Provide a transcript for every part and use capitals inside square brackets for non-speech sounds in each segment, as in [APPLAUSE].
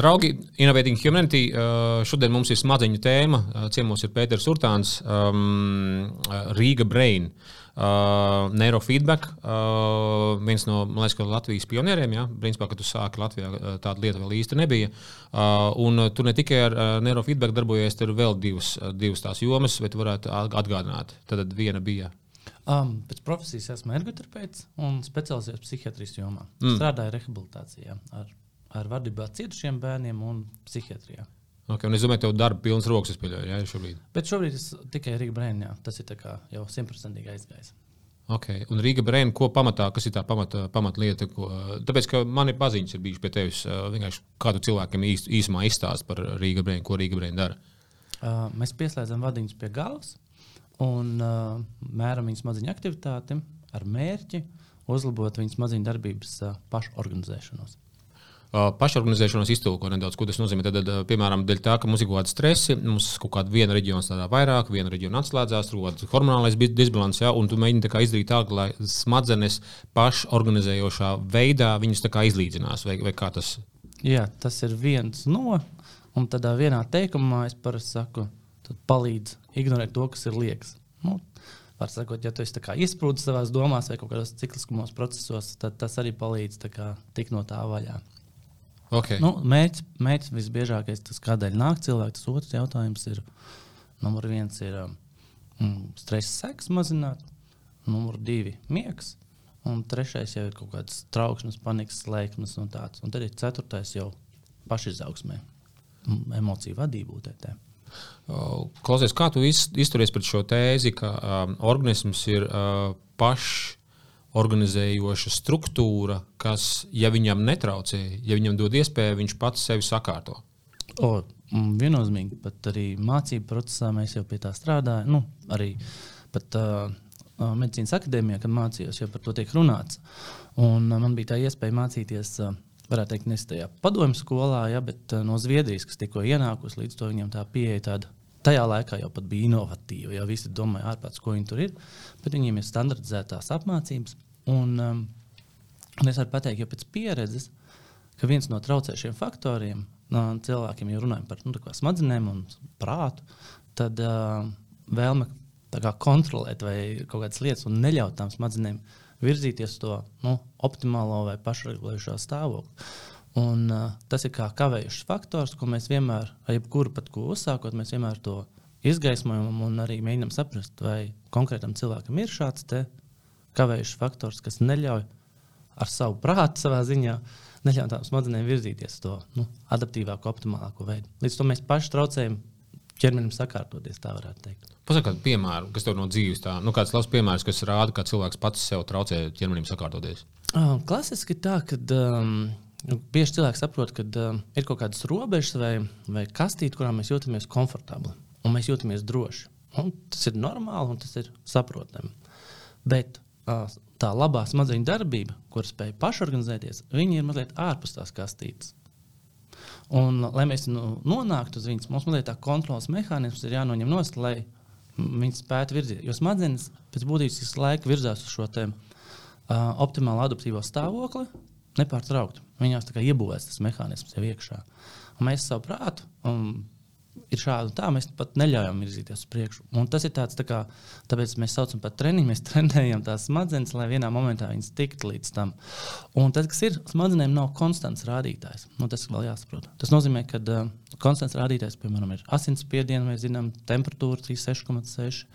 Draugi, Innovating Humanity. Uh, šodien mums ir smadziņu tēma. Uh, ciemos ir Pēters Urtāns, um, Rīga Brain. Uh, neurofeedback, uh, viens no liekas, Latvijas pionieriem. Ja? Principā, kad tu sāki Latvijā, tāda lieta vēl īsti nebija. Uh, un tu ne tikai ar neurofeedback darbojies, tur ir vēl divas, divas tās jomas, bet varētu atgādināt. Tad viena bija Um, pēc profesijas esmu ergoterapeits un specializējos psihiatrijas jomā. Mm. Strādāju rehabilitācijā ar, ar vardībā cietušiem bērniem un psihiatrijā. Okay, un es domāju, ka tev darba pilns rokas pieļauj, ja šobrīd. Bet šobrīd es tikai Rīgā brēnā. Tas ir jau simtprocentīgi aizgājis. Okay. Un Rīga brēna, ko pamatā, kas ir tā pamata, pamatlieta? Ko, tāpēc, ka mani paziņas ir bijušas pie tevis, vienkārši kādu cilvēkiem īs, īsumā izstāst par Rīga brēnu, ko Rīga brēna dara. Uh, mēs pieslēdzam vadiņus pie galvas un uh, mēram viņas smadzeņu aktivitāti ar mērķi uzlabot viņas smadzeņu darbības uh, pašorganizēšanos. Pašorganizēšanos iztulko nedaudz, ko tas nozīmē. Tad, tad, piemēram, dēļ tā, ka mums ir kaut kāda stresa, mums kaut kāda viena reģiona strādā vairāk, viena reģiona atslēdzās, rodas hormonālais disbalans, ja, un tu mēģini tā izdarīt tā, lai smadzenes pašorganizējošā veidā viņas izlīdzinās. Vai, vai kā tas? Jā, tas ir viens no, un tādā vienā teikumā es parasti saku, palīdz ignorēt to, kas ir liekas. Nu, Var sakot, ja tu esi iesprūdis savā domās vai kādos cikliskos procesos, tad tas arī palīdz kā, tikt no tā vaļā. Okay. Nu, mērķis, mērķis visbiežākais, tas kādēļ nāk cilvēks, tas otrs jautājums ir, numur viens ir mm, stresa sekas mazināt, numur divi miegs, un trešais jau ir kaut kāds trauksmes, panikas, slēgsmes un tāds. Un tad ir ceturtais jau pašizaugsmē, emociju vadību. Tētē. Klausies, kā tu izturies pret šo tēzi, ka um, organisms ir uh, pašorganizējoša struktūra, kas, ja viņam netraucē, ja viņam dod iespēju, viņš pats sevi sakārto? O, viennozīmīgi, pat arī mācību procesā mēs jau pie tā strādājam. Nu, arī pat uh, medicīnas akadēmijā, kad mācījos, jau par to tiek runāts. Un, uh, man bija tā iespēja mācīties. Uh, varētu teikt, nevis tajā padomju skolā, ja, bet uh, no Zviedrijas, kas tikko ienākusi, līdz to viņam tā pieeja tāda. Tajā laikā jau bija inovatīva, jau visi domāja, ārpus ko viņi tur ir, bet viņiem ir standartizētās apmācības. Un, um, un es varu pateikt, jau pēc pieredzes, ka viens no traucējušiem faktoriem no cilvēkiem, ja runājam par nu, smadzenēm un prātu, tad uh, vēlme kontrolēt vai kaut kādas lietas un neļaut tām smadzenēm virzīties to nu, optimālo vai pašregulējušo stāvokli. Un, uh, tas ir kā kavējušs faktors, ko mēs vienmēr, ar jebkuru pat ko uzsākot, mēs vienmēr to izgaismojam un arī mēģinām saprast, vai konkrētam cilvēkam ir šāds kavējušs faktors, kas neļauj ar savu prātu savā ziņā. Neļauj tām smadzenēm virzīties uz to nu, adaptīvāko, optimālāko veidu. Līdz tam mēs paši traucējam ķermenim sakārtoties, tā varētu teikt. Pasaka kādu piemēru, kas tev no dzīves tā, nu kāds labs piemērs, kas rāda, kā cilvēks pats sev traucē ķermenim sakārtoties? Klasiski tā, ka um, bieži cilvēks saprot, ka um, ir kaut kādas robežas vai, vai kastīte, kurā mēs jūtamies komfortabli un mēs jūtamies droši. Un tas ir normāli un tas ir saprotami. Bet uh, tā labā smadzeņu darbība, kuras spēj pašorganizēties, viņi ir mazliet ārpus tās kastītes. Un, lai mēs nu, nonāktu uz viņas, mums mazliet tā kontrols mehānisms ir jānoņem nost, lai viņi spētu virzīt. Jo smadzenes pēc būtības visu laiku virzās uz šo te, uh, optimālu adaptīvo stāvokli nepārtraukti. Viņās iebūvēts tas mehānisms jau iekšā. Un mēs savu prātu ir šādi un tā, mēs pat neļaujam virzīties uz priekšu. Un tas ir tāds, tā kā, tāpēc mēs saucam par treniņu, mēs [LAUGHS] trenējam tās smadzenes, lai vienā momentā viņas tiktu līdz tam. Un tas, kas ir smadzenēm, nav konstants rādītājs. Nu, tas vēl jāsaprot. Tas nozīmē, ka uh, konstants rādītājs, piemēram, ir asinsspiediens, vai zinām, temperatūra 36,6.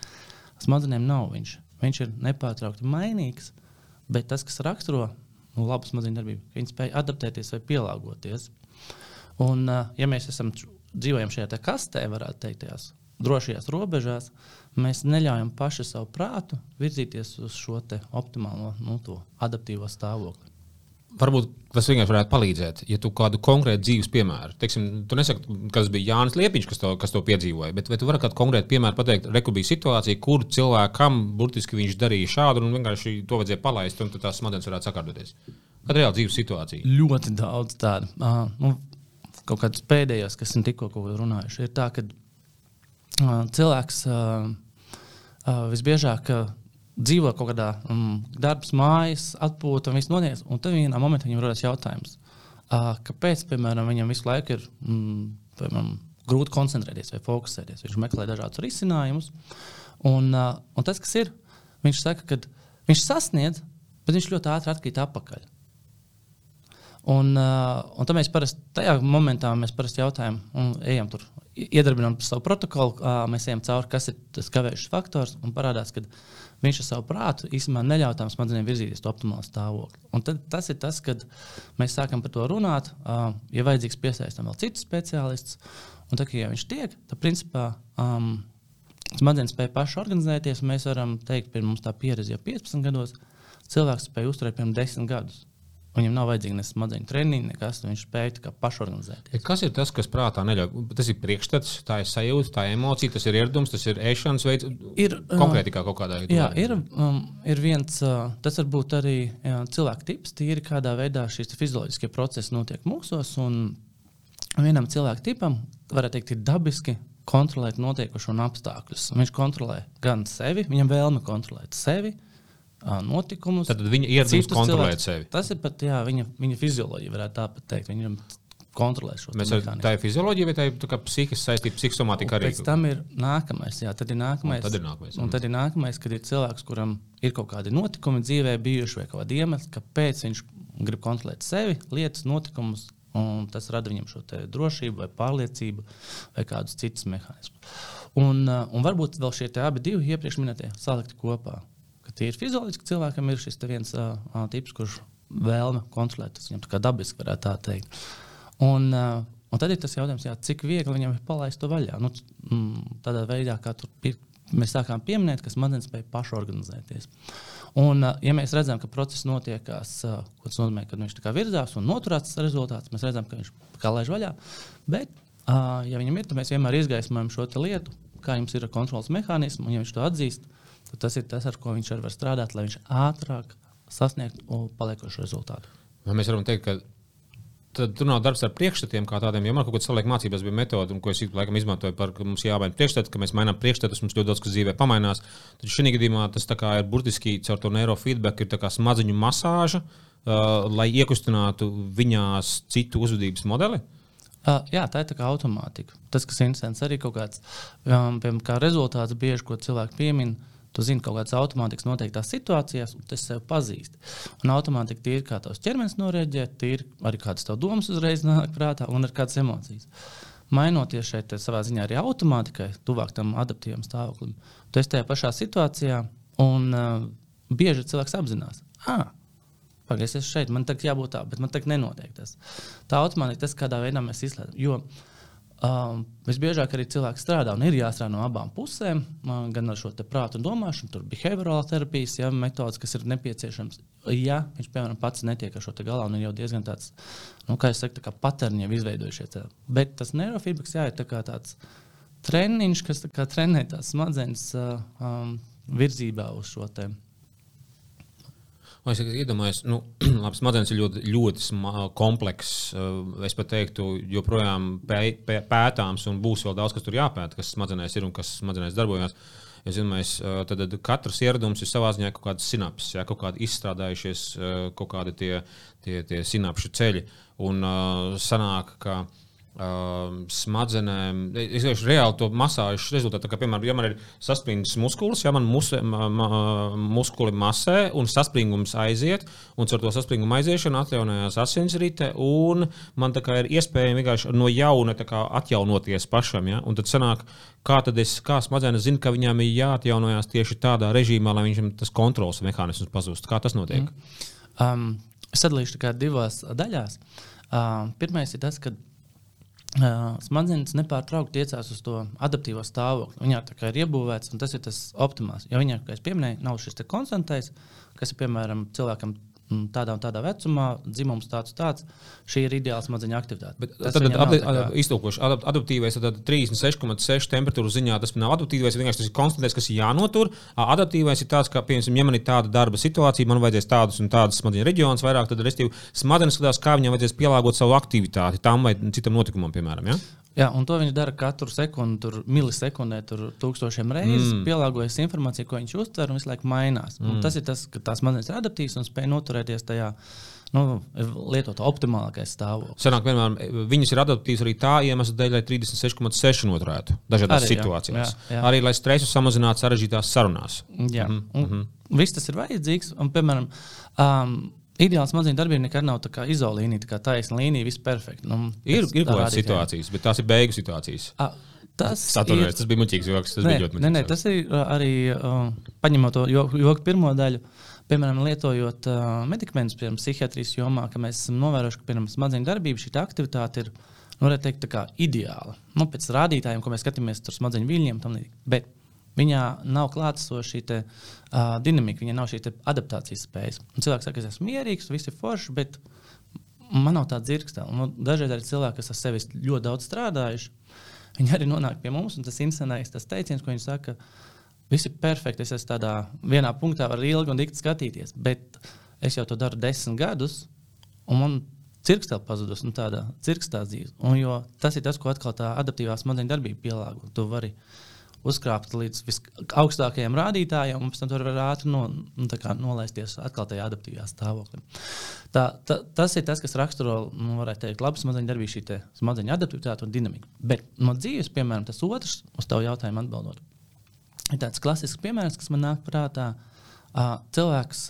Smadzenēm nav viņš. Viņš ir nepārtraukti mainīgs, bet tas, kas raksturo nu, labu smadzeņu darbību, ka viņi spēj adaptēties vai pielāgoties. Un, ja mēs esam dzīvojam šajā kastē, varētu teikt, tajās drošajās robežās, mēs neļaujam paši savu prātu virzīties uz šo optimālo, nu, adaptīvo stāvokli. Varbūt tas vienkārši varētu palīdzēt, ja tu kādu konkrētu dzīves piemēru, teiksim, tu nesaki, ka tas bija Jānis Liepiņš, kas to, kas to piedzīvoja, bet vai tu vari kādu konkrētu piemēru pateikt, reku bija situācija, kur cilvēkam burtiski viņš darīja šādu, un vienkārši to vajadzēja palaist, un tās smadzenes varētu sakārtoties? Kāda ir reāla dzīves situācija? Ļoti daudz tādu. Uh, nu, kaut kādus pēdējos, kas esam tikko runājuši, ir tā, ka uh, cilvēks uh, uh, visbiežāk uh, dzīvo kaut kādā um, darbs, mājas, atpūta un viss notiek. Un tad vienā momentā viņam rodas jautājums, Uh, kāpēc, piemēram, viņam visu laiku ir mm, piemēram, grūti koncentrēties vai fokusēties? Viņš meklē dažādus risinājumus. Un, uh, un tas, kas ir, viņš saka, ka viņš sasniedz, bet viņš ļoti ātri atkrīt atpakaļ. Un, uh, un tad mēs parasti tajā momentā jautājam, un ejam tur, iedarbinām savu protokolu, uh, mēs ejam cauri, kas ir tas kavējušais faktors, un parādās, ka viņš ar savu prātu īstenībā neļauj tam smadzenēm virzīties to optimālu stāvokli. Un tad, tas ir tas, kad mēs sākam par to runāt. Uh, ja vajadzīgs, piesaistām vēl citus speciālistus. Un tad, ja viņš tiek, tad principā um, smadzenes spēja paši organizēties. Mēs varam teikt, ka mums tā pieredze jau 15 gados, cilvēks spēja uzturēt piemēram 10 gadus. Viņam nav vajadzīga ne smadzeņu treniņa, nekas. Viņš spēja pašorganizēties. Kas ir tas, kas prātā neļauj? Tas ir priekšstats, tā ir sajūta, tā ir emocija, tas ir ieradums, tas ir ēšanas veids. Ir konkrēti kā kaut kādā veidā. Jā, ir, um, ir viens, uh, tas var būt arī jā, cilvēka tips, tīri kādā veidā šīs fizioloģiskie procesi notiek mūsos. Vienam cilvēka tipam, varētu teikt, ir dabiski kontrolēt notiekošo un apstākļus. Viņš kontrolē gan sevi, viņam vēlme kontrolēt sevi notikumus. Tad viņa ieradums kontrolēt sevi. Tas ir pat jā, viņa, viņa fizioloģija, varētu tā teikt. Viņam kontrolē šo monētu. Tā ir fizioloģija, vai tā ir psihiskā saistība, psihosomātika arī? Pēc tam ir nākamais, jā, tad ir nākamais. Un tad ir nākamais, un tad ir nākamais kad ir cilvēks, kuram ir kaut kādi notikumi dzīvē bijuši vai kādi iemesli, kāpēc viņš grib kontrolēt sevi, lietas, notikumus. Un tas rada viņam šo drošību, vai pārliecību, vai kādus citus mehānismus. Un, un varbūt vēl šie abi divi iepriekš minētie salikti kopā tīri fizioloģiski cilvēkam ir šis viens uh, tips, kurš vēlme kontrolēt. Tas viņam tā kā dabiski varētu tā teikt. Un, uh, un tad ir tas jautājums, jā, cik viegli viņam ir palaist to vaļā. Nu, mm, tādā veidā, kā tur ir, mēs sākām pieminēt, ka smadzenes spēj pašorganizēties. Un, ja mēs redzam, ka process notiekās, tas nozīmē, ka viņš virzās un noturās tas rezultāts, mēs redzam, ka viņš kā laiž vaļā. Bet, ja viņam ir, tad mēs vienmēr izgaismojam šo lietu, kā jums ir kontrols mehānisms, un ja viņš to atzīst, tas ir tas, ar ko viņš var strādāt, lai viņš ātrāk sasniegtu paliekošu rezultātu. Vai mēs varam teikt, ka tad tur nav darbs ar priekšstatiem kā tādiem. Jo man kaut kādā savulaik mācībās bija metode, ko es laikam izmantoju, par, ka mums jāmaina priekšstats, ka mēs mainām priekšstatus, mums ļoti daudz kas dzīvē pamainās. Tad šī gadījumā tas ir burtiski caur to neirofeedback, ir smadziņu masāža, uh, lai iekustinātu viņās citu uzvedības modeli. Uh, jā, tā ir tā kā automātika. Tas, kas ir interesants, arī kaut kāds um, kā rezultāts, bieži ko cilvēki piemin. Tu zini kaut kādas automātikas noteiktās situācijās, un tas sev pazīst. Un automātika ir kā tavs ķermenis noreģē, ir arī kādas tavas domas uzreiz nāk prātā un ir kādas emocijas. Mainoties šeit savā ziņā arī automātikai, tuvāk tam adaptīvam stāvoklim, tu esi tajā pašā situācijā, un uh, bieži cilvēks apzinās, ah, pagaidi, es šeit, man tagad jābūt tā, bet man tagad nenotiek tas. Tā automātika tas, kādā veidā mēs izslēdzam. Um, visbiežāk arī cilvēks strādā un ir jāstrādā no abām pusēm, uh, gan ar šo prātu un domāšanu, tur behaviorālā terapijas ja, metodas, kas ir nepieciešams. Ja viņš, piemēram, pats netiek ar šo galā un ir jau diezgan tāds, nu, kā jau teicu, tā paterni jau izveidojušies. Bet tas neirofeedbacks jā, ir tā tāds treniņš, kas tā trenē tās smadzenes uh, um, virzībā uz šo tēmu. Es iedomājos, ka nu, [CLEARS THROAT] smadzenes ir ļoti, ļoti komplekss. Es pat teiktu, joprojām pē, pē, pētāms un būs vēl daudz, kas tur jāpēta, kas smadzenēs ir un kas smadzenēs darbojas. Es domāju, tad, tad katrs ieradums ir savā ziņā kaut kāds sinapsis, ja, kaut kādi izstrādājušies, kaut kādi tie, tie, tie sinapšu ceļi. Un sanāk, ka uh, smadzenēm. Es vienkārši reāli to masāžu rezultātu, kā piemēram, ja man ir saspringts muskulis, ja man mus, ma, ma, muskuli masē un saspringums aiziet, un ar to saspringumu aiziešanu atjaunojās asinsrite, un man ir iespēja vienkārši no jauna atjaunoties pašam. Ja? Un tad sanāk, kā tad es, kā smadzenes zina, ka viņām ir jāatjaunojās tieši tādā režīmā, lai viņam tas kontrols mehānisms pazūst. Kā tas notiek? Mm. Um, es sadalīšu divās daļās. Uh, pirmais ir tas, ka Uh, smadzenes nepārtraukti tiecās uz to adaptīvo stāvokli. Viņā ir iebūvēts, un tas ir tas optimāls. Ja viņai, kā jau minēju, nav šis konstantais, kas ir piemēram cilvēkam Mm, tādā un tādā vecumā, dzimums tāds, tāds. Šī ir ideāla smadzeņu aktivitāte. Bet tad ap, kā... iztūkoši adapt, adaptīvais, tad 36,6 temperatūra ziņā tas nav adaptīvais, vienkārši tas ir konstatēts, kas ir jānotur. Adaptīvais ir tāds, ka, piemēram, ja man ir tāda darba situācija, man vajadzēs tādus un tādus smadzeņu reģionus vairāk, tad restīvi smadzenes skatās, kā viņam vajadzēs pielāgot savu aktivitāti tam vai citam notikumam, piemēram. Ja? Jā, un to viņš dara katru sekundi, tur milisekundē, tur tūkstošiem reizes, mm. pielāgojas informācija, ko viņš uztver un visu laiku mainās. Mm. Un tas ir tas, ka tās manas ir adaptīvas un spēj noturēties tajā nu, lietot optimālākais stāvoklis. Sanāk, piemēram, viņas ir adaptīvas arī tā iemesla dēļ, lai 36,6 noturētu dažādās Arī, jā, situācijās. jā, jā. Arī lai stresu samazinātu sarežģītās sarunās. Jā, Mhm, mm -hmm. viss tas ir vajadzīgs. Un, piemēram, um, ideāls smadzeņu darbība nekad nav tā kā izolīnija, tā kā taisna līnija, viss perfekti. Nu, Ir, ir kaut kādas situācijas, bet tās ir beigu situācijas. Ah, Tas Atvainojiet, ir- tas bija muļķīgs joks. Tas Nē, bija ļoti nē, nē, muļķīgs. tas ir uh, arī uh, paņemot to joku, joku pirmo daļu. Piemēram, lietojot uh, medikamentus, piemēram, psihiatrijas jomā, ka mēs esam novērojuši, ka piemēram, smadzeņu darbība, šī aktivitāte ir nu, varētu teikt, ideāla. Nu, pēc rādītājiem, ko mēs skatāmies, tur smadzeņu viļņiem, tam līdzīgi. Viņā nav klātesoša šī te, uh, dinamika, viņai nav šī adaptācijas spējas. Un cilvēks saka, es esmu mierīgs, viss ir forši, bet man nav tāda dzirkstela. Nu, dažreiz arī cilvēki, kas ar sevi ļoti daudz strādājuši, viņi arī nonāk pie mums. Tas interesantais tas teiciens, ko viņi saka, viss ir perfekti. Es esmu tādā vienā punktā, var ilgi un dikti skatīties, bet es jau to daru desmit gadus, un man cirkstēl pazudus, nu tāda cirkstā dzīve. Un, jo tas ir tas, ko atkal tā adaptīvā smadzeņu darbība pielāgo. Tu vari uzkrāpt līdz visaugstākajiem rādītājiem, un pēc tam tur var ātri no, nu, nolaisties atkal tajā adaptīvajā stāvoklī. Tā, tā, tas ir tas, kas raksturo, nu, varētu teikt, labu smadzeņu darbību, šī smadzeņu adaptivitāte un dinamika. Bet no dzīves, piemēram, tas otrs, uz tavu jautājumu atbildot, ir tāds klasisks piemērs, kas man nāk prātā. Cilvēks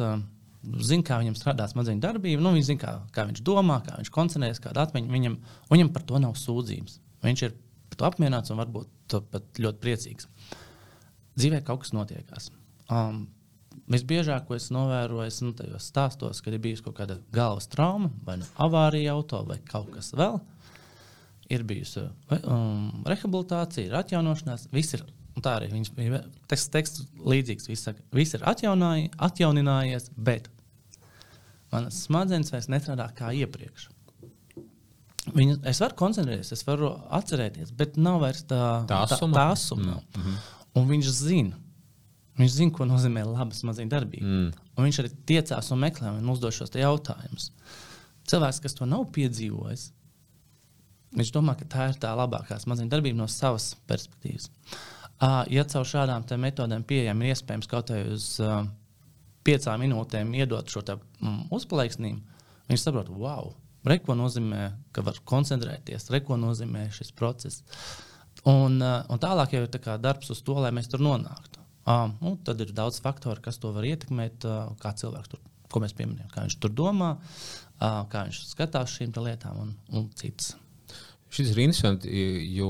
zina, kā viņam strādā smadzeņu darbība, nu, viņš zina, kā, kā viņš domā, kā viņš koncentrējas, kāda atmiņa viņam, viņam par to nav sūdzības. Viņš ir par to apmierināts un varbūt pat ļoti priecīgs. Dzīvē kaut kas notiekās. Um, visbiežāk, ko es novēroju, ir nu, tajos stāstos, kad ir bijusi kaut kāda galvas trauma, vai nu avārija auto, vai kaut kas vēl. Ir bijusi um, rehabilitācija, ir atjaunošanās, viss ir. Tā arī viņš bija. Tas teksts līdzīgs. Viss, saka, viss ir atjaunāji, atjauninājies, bet manas smadzenes vairs nestrādā kā iepriekš. Viņu, es varu koncentrēties, es varu atcerēties, bet nav vairs tā Tā asuma? Tā, tā asuma mm -hmm. Un viņš zina, viņš zina, ko nozīmē laba smadzeņu darbība. Mm. Un viņš arī tiecās un meklē un uzdod šos jautājumus. Cilvēks, kas to nav piedzīvojis, viņš domā, ka tā ir tā labākā smadzeņu darbība no savas perspektīvas. Uh, ja caur šādām metodēm pieejami ir iespējams kaut vai uz uh, piecām minūtēm iedot šo mm, uzplaiksnību, viņš saprot, wow, re, ko nozīmē, ka var koncentrēties, re, ko nozīmē šis process. Un, uh, un tālāk jau ir tā darbs uz to, lai mēs tur nonāktu. Uh, nu, tad ir daudz faktoru, kas to var ietekmēt, uh, kā cilvēks tur, ko mēs pieminējām, kā viņš tur domā, uh, kā viņš skatās šīm lietām un, un citas. Šis ir interesanti, jo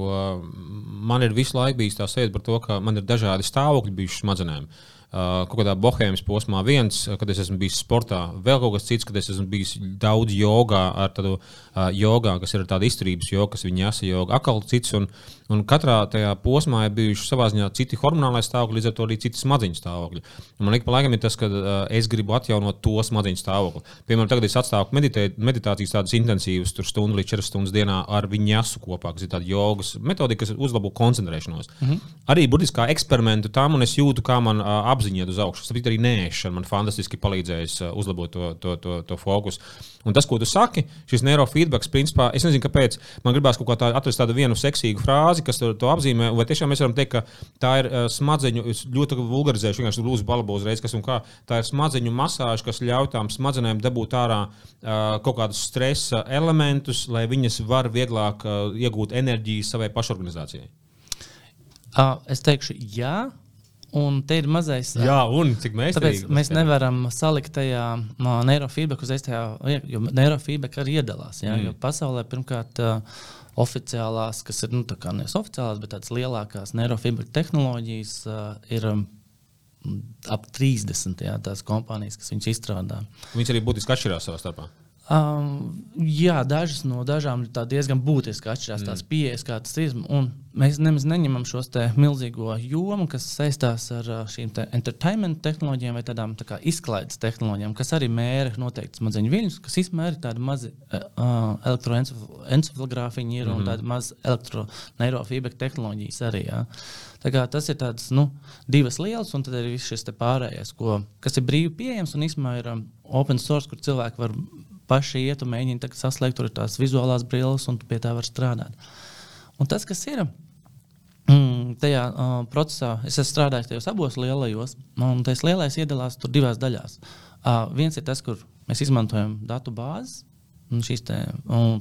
man ir visu laiku bijis tā sajūta par to, ka man ir dažādi stāvokļi bijuši smadzenēm. Uh, kaut kādā bohēmas posmā, viens, kad es esmu bijis sportā, vēl kaut kas cits, kad es esmu bijis daudz jogā, ar tādu uh, jogā, kas ir tāda izturības joga, kas viņa jāsa joga, atkal cits. Un, un katrā tajā posmā ir bijuši savā ziņā citi hormonālai stāvokļi, līdz ar to arī citi smadzeņu stāvokļi. Un man ik pa laikam ir tas, ka uh, es gribu atjaunot to smadzeņu stāvokli. Piemēram, tagad es atstāju meditēt, meditācijas tādas intensīvas, tur stundu līdz 4 stundas dienā ar viņu jāsu kopā, kas ir tāda jogas metodika, kas uzlabo koncentrēšanos. Mm -hmm. Arī burtiski kā eksperimentu tam, un es jūtu, kā man uh, apziņa iet uz augšu. Tas arī nēšana man fantastiski palīdzējis uh, uzlabot to, to, to, to fokusu. Un tas, ko tu saki, šis neirofeedbacks, principā, es nezinu, kāpēc man gribās kaut kā tā, atrast tādu vienu seksīgu frāzi, kas to, to apzīmē. Vai tiešām mēs varam teikt, ka tā ir uh, smadzeņu, es ļoti vulgarizēšu, vienkārši lūdzu balbu uzreiz, kas un kā. Tā ir smadzeņu masāža, kas ļauj tām smadzenēm dabūt ārā uh, kaut kādus stresa elementus, lai viņas var vieglāk uh, iegūt enerģiju savai pašorganizācijai. Uh, es teikšu, jā, un te ir mazais. Jā, un cik mēs Tāpēc mēs nevaram salikt tajā neirofeedback uzreiz tajā, jo neirofeedback arī iedalās. Jā, mm. Jo pasaulē pirmkārt uh, oficiālās, kas ir nu, nevis oficiālās, bet tādas lielākās neirofeedback tehnoloģijas ir ap 30 jā, tās kompānijas, kas viņas izstrādā. Viņas arī būtiski atšķirās savā starpā. Um, jā, dažas no dažām ir diezgan būtiski atšķirās mm. tās pieejas, kā tas ir. Mēs nemaz neņemam šos milzīgo jomu, kas saistās ar šīm te entertainment tehnoloģijām vai tādām tā kā izklaides tehnoloģijām, kas arī mēra noteikti smadzeņu viļņus, kas ir tādi mazi uh, elektroencefalogrāfiņi ir mm un tādi mazi elektroneirofeedback tehnoloģijas arī. Jā. Tā kā tas ir tāds, nu, divas lielas, un tad ir viss šis pārējais, ko, kas ir brīvi pieejams un īstenībā ir um, open source, kur cilvēki var paši iet un mēģina saslēgt tur tās vizuālās brilles, un pie tā var strādāt. Un tas, kas ir mm, tajā uh, procesā, es esmu strādājis tajos abos lielajos, un tas lielais iedalās divās daļās. Uh, viens ir tas, kur Mēs izmantojam datu bāzes. Te,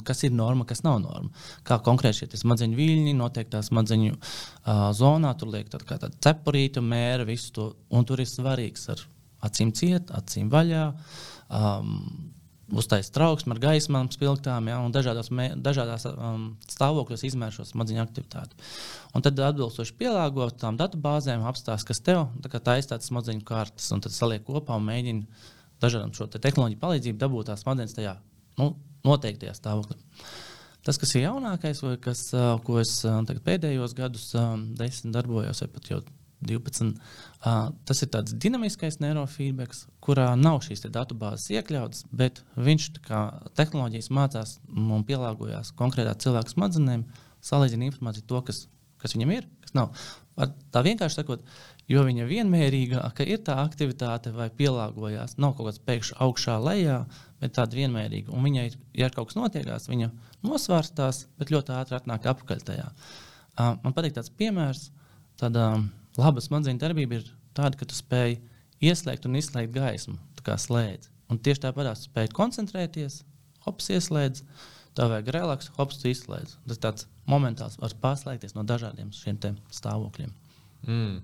kas ir norma, kas nav norma. Kā konkrēti šie smadzeņu viļņi noteiktā smadzeņu uh, zonā, tur liek tāda, tāda cepurīta, mēra, visu to. Un tur ir svarīgs ar acīm ciet, acīm vaļā. Um, uztaisīt trauksmi ar gaismām, spilgtām, ja, un dažādās, mē, dažādās um, stāvokļos izmēr šo smadzeņu aktivitāti. Un tad atbilstoši pielāgot tām datubāzēm, apstāsta, kas tev tā taisa tādas smadzeņu kartes, un tad saliek kopā un mēģina dažādām šo te tehnoloģiju palīdzību dabūt tās smadzenes tajā nu, noteiktajā stāvoklī. Tas, kas ir jaunākais, vai kas, uh, ko es uh, pēdējos gadus um, desmit darbojos, vai pat jau 12. Uh, tas ir tāds dinamiskais neirofeedback, kurā nav šīs datubāzes iekļautas, bet viņš kā tehnoloģijas mācās un pielāgojas konkrētā cilvēka smadzenēm, salīdzina informāciju to, kas, kas viņam ir, kas nav. Ar tā vienkārši sakot, jo viņa vienmērīgāka ir tā aktivitāte vai pielāgojas, nav kaut kāds pēkšņi augšā, lejā, bet tāda vienmērīga. Un viņai, ja kaut kas notiekās, viņa nosvērstās, bet ļoti ātri atnāk atpakaļ tajā. Uh, man patīk tāds piemērs. Tādā, uh, laba smadzeņu darbība ir tāda, ka tu spēj ieslēgt un izslēgt gaismu, kā slēdz. Un tieši tāpat tu spēj koncentrēties, hops ieslēdz, tā vajag relaks, hops izslēdz. Tas tāds momentāls var pārslēgties no dažādiem šiem stāvokļiem. Mm.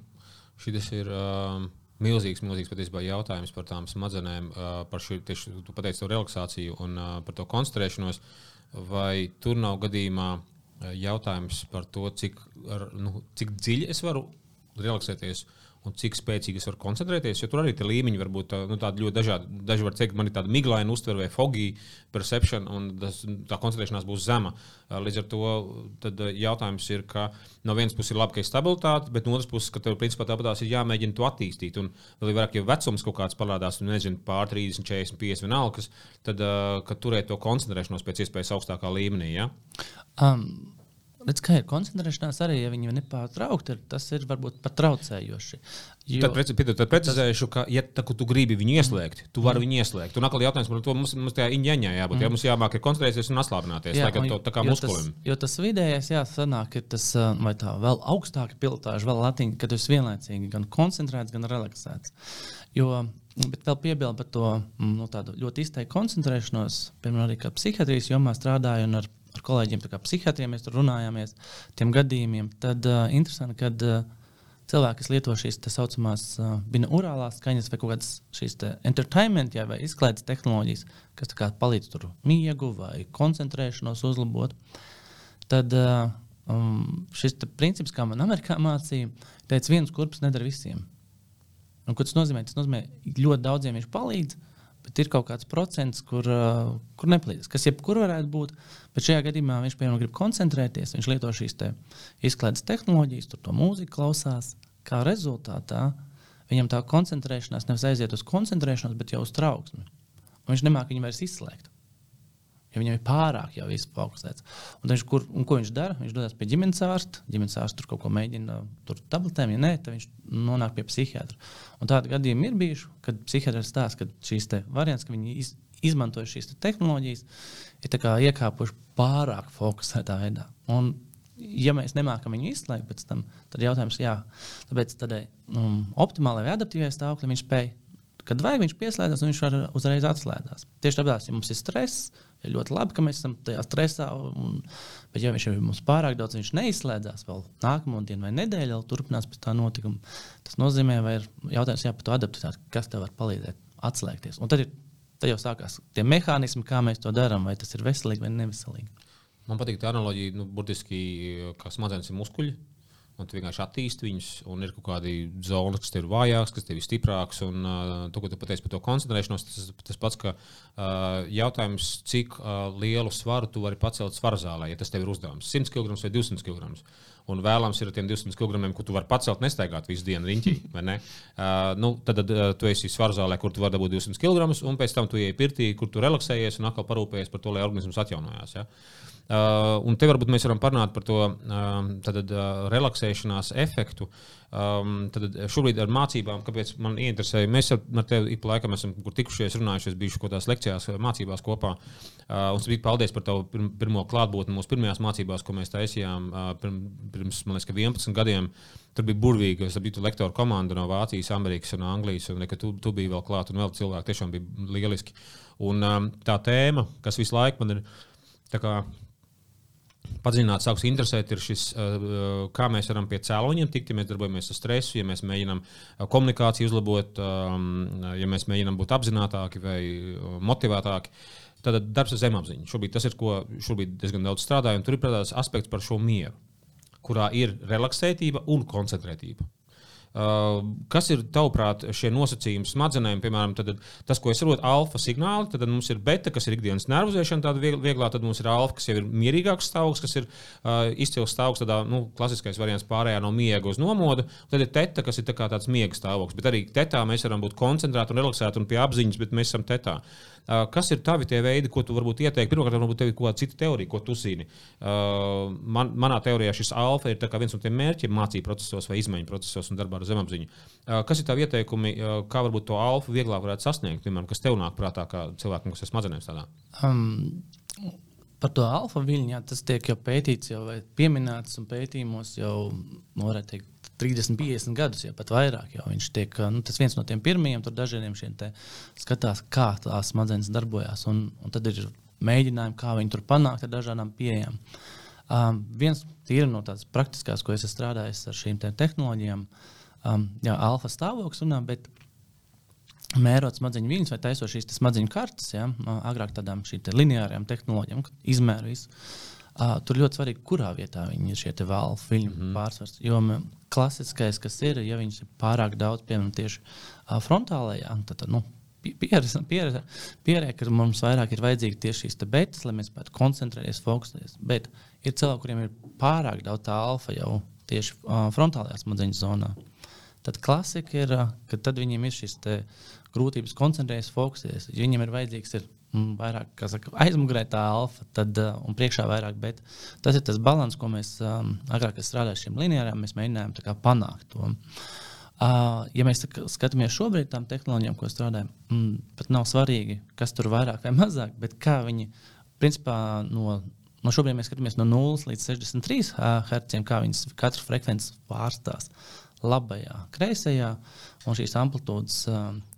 Šis ir uh, milzīgs, milzīgs patiesībā jautājums par tām smadzenēm, uh, par šo tieši tu pateici to relaksāciju un uh, par to koncentrēšanos. Vai tur nav gadījumā jautājums par to, cik, ar, nu, cik dziļi es varu relaksēties. Un cik spēcīgi es varu koncentrēties, jo tur arī līmeņi var būt nu, ļoti dažādi. Daži var teikt, man ir tāda miglaina uztvere vai foggy perception, un tas, tā koncentrēšanās būs zema. Līdz ar to jautājums ir, ka no vienas puses ir labi, ka ir stabilitāte, bet no otras puses, ka tev principā tāpatās ir jāmēģina to attīstīt. Un vēl vairāk, ja vecums kaut kāds parādās, un nezinu, pār 30, 40, 50 vienalga, tad turēt to koncentrēšanos pēc iespējas augstākā līmenī. Ja? Um. Redz, kā ir koncentrēšanās arī, ja viņi ir nepārtraukti, tas ir varbūt pat traucējoši. Jo, tad, preci, tad precizēšu, ka, ja tā, tu gribi viņu ieslēgt, tu vari mm. viņu ieslēgt. Un atkal jautājums par to, mums, mums tajā iņķaņā jābūt. Mm. Ja mums jāmāk ir koncentrēties un atslābināties, jā, lai to tā kā muskulim. Tas, jo tas vidējais, jā, sanāk, ka tas, vai tā vēl augstāka pilotāža, vēl latiņa, ka tu esi vienlaicīgi gan koncentrēts, gan relaksēts. Jo, Bet vēl piebildu par to nu, ļoti izteiktu koncentrēšanos. Piemēram, arī psihiatrijas jomā strādāju un ar ar kolēģiem, kā psihiatriem, mēs tur runājāmies tiem gadījumiem. Tad uh, interesanti, ka uh, cilvēki, kas lieto šīs tā saucamās uh, binaurālās skaņas vai kādas šīs entertainment jā, vai izklaides tehnoloģijas, kas palīdz tur miegu vai koncentrēšanos uzlabot, tad uh, um, šis princips, kā man Amerikā mācīja, teica, viens kurps nedara visiem. Un, ko tas nozīmē? Tas nozīmē, ka ļoti daudziem viņš palīdz, bet ir kaut kāds procents, kur, uh, kur nepalīdz. Kas jebkur varētu būt, bet šajā gadījumā viņš piemēram grib koncentrēties, viņš lieto šīs te izklaides tehnoloģijas, tur to mūziku klausās. Kā rezultātā viņam tā koncentrēšanās nevis aiziet uz koncentrēšanos, bet jau uz trauksmi. Un viņš nemāķi viņu vairs izslēgt. Ja viņam ir pārāk jau viss fokusēts. Un viņš, kur, un ko viņš dara? Viņš dodas pie ģimenes ārsta. Ģimenes ārsts tur kaut ko mēģina, tur tabletēm, ja nē, tad viņš nonāk pie psihiatra. Un tādi gadījumi ir bijuši, kad psihiatrs stāsta, ka šīs variants, ka viņi iz, izmanto šīs te tehnoloģijas, ir iekāpuši pārāk fokusētā veidā. Un, ja mēs nemākam viņu izslēgt pēc tam, tad jautājums ir, jā, tāpēc tādai um, optimālai vai adaptīvai stāvoklim viņš spēj. Kad vajag, viņš pieslēdzas, un viņš uzreiz atslēdzas. Tieši tāpēc, ja mums ir stress, ir ļoti labi, ka mēs esam tajā stresā. Un, bet, ja viņš ir mums pārāk daudz, viņš neizslēdzās vēl nākamo dienu vai nedēļu, vēl turpinās pēc tā notikuma. Tas nozīmē, vai ir jautājums jā, par to adaptāciju, kas tev var palīdzēt atslēgties. Un tad, ir, tad jau sākās tie mehānismi, kā mēs to darām, vai tas ir veselīgi vai neveselīgi. Man patīk tā analoģija, nu, burtiski, kā smadzenes ir muskuļi un tu vienkārši attīsti viņus, un ir kaut kādi zonas, kas tev ir vājākas, kas tev ir stiprākas. Un uh, to, ko tu pateici par to koncentrēšanos, tas, tas pats, ka uh, jautājums, cik uh, lielu svaru tu vari pacelt svaru zālē, ja tas tev ir uzdevums - 100 kg vai 200 kg. Un vēlams ir ar tiem 200 kg, ko tu vari pacelt, nestaigāt visu dienu riņķī. [LAUGHS] Uh, nu, tad uh, tu esi svaru zālē, kur tu vari dabūt 200 kg, un pēc tam tu ienāc pirtī, kur tu relaksējies un atkal parūpējies par to, lai organisms atjaunojās. Ja? Uh, un te varbūt mēs varam parunāt par to uh, tad, uh, relaksēšanās efektu. Um, tad šobrīd ar mācībām, kāpēc man interesē, mēs ar, tevi ik pa laikam esam tikušies, runājušies, bijuši kaut kādās lekcijās, mācībās kopā. Uh, un es biju paldies par tavu pirmo klātbūtni mūsu pirmajās mācībās, ko mēs taisījām uh, pirms, man liekas, 11 gadiem. Tur bija burvīgi, es biju lektoru komanda no Vācijas, Amerikas un Anglijas, un ne, tu, tu biji vēl klāt, un vēl cilvēki tiešām bija lieliski. Un um, tā tēma, kas visu laiku man ir padziļināt, sāks interesēt, ir šis, uh, kā mēs varam pie cēloņiem tikt, ja mēs darbojamies ar stresu, ja mēs mēģinām uh, komunikāciju uzlabot, um, ja mēs mēģinām būt apzinātāki vai uh, motivētāki. Tad darbs ar zemapziņu. Šobrīd tas ir, ko šobrīd diezgan daudz strādāju, un tur ir prātās aspekts par šo mieru, kurā ir relaksētība un koncentrētība. Uh, kas ir tavuprāt šie nosacījumi smadzenēm? Piemēram, tad, tas, ko es saprotu, alfa signāli, tad mums ir beta, kas ir ikdienas nervozēšana, tāda vieglā, tad mums ir alfa, kas jau ir mierīgāks stāvoklis, kas ir uh, izcils stāvoklis, tādā nu, klasiskais variants pārējā no miega uz nomodu. Tad ir teta, kas ir tā tāds miega stāvoklis. Bet arī tetā mēs varam būt koncentrēti un relaksēti un pie apziņas, bet mēs esam tetā. Uh, kas ir tavi tie veidi, ko tu varbūt ieteiktu? Pirmkārt, varbūt tev ir kaut kāda cita teorija, ko tu zini. Uh, man, manā teorijā šis alfa ir viens no tiem mērķiem mācību procesos vai izmaiņu procesos un darbā ar zemapziņu. Uh, kas ir tavi ieteikumi, kā varbūt to alfa vieglāk varētu sasniegt? Piemēram, kas tev nāk prātā kā cilvēkam, kas ir smadzenēm strādā? Um. Par to alfa viļņu, jā, tas tiek jau pētīts, jau pieminēts un pētījumos jau, nu, varētu teikt, 30, 50 gadus, ja pat vairāk. Viņš tiek nu, viens no tiem pirmajiem, tur dažiem šiem skatās, kā tās smadzenes darbojas. Un, un tad ir mēģinājumi, kā viņi tur panākt ar dažādām pieejām. Um, viens no tādas praktiskās, ko es esmu strādājis ar šīm te tehnoloģijām, um, jā, alfa stāvoklis runā, bet mērot smadzeņu viļņus vai taisot šīs smadzeņu kartes, ja, agrāk tādām lineārām tehnoloģijām, izmēru visu. Uh, tur ļoti svarīgi, kurā vietā viņi ir šie valfu viļņu mm -hmm. pārsvars. Jo klasiskais, kas ir, ja viņš ir pārāk daudz, piemēram, tieši uh, frontālajā, tad, tad nu, pieredze, ka mums vairāk ir vajadzīgi tieši šīs betas, lai mēs spētu koncentrēties, fokusēties. Bet ir cilvēki, kuriem ir pārāk daudz tā alfa jau tieši uh, frontālajā smadzeņu zonā. Tad klasika ir, ka tad viņiem ir šīs grūtības koncentrēties, fokusēties. Viņiem ir vajadzīgs ir vairāk saka, aizmugurē tā alfa, tad uh, un priekšā vairāk. Bet tas ir tas līdzsvars, ko mēs um, agrāk strādājām ar šīm līnijām, mēs mēģinājām kā, panākt to. Uh, ja mēs skatāmies šobrīd tām tehnoloģijām, ko strādājam, mm, pat nav svarīgi, kas tur vairāk vai mazāk, bet kā viņi principā no. No šobrīd mēs skatāmies no 0 līdz 63 Hz, kā viņas katru frekvenci pārstāsta labajā, kreisajā. Un šīs amplitūdas.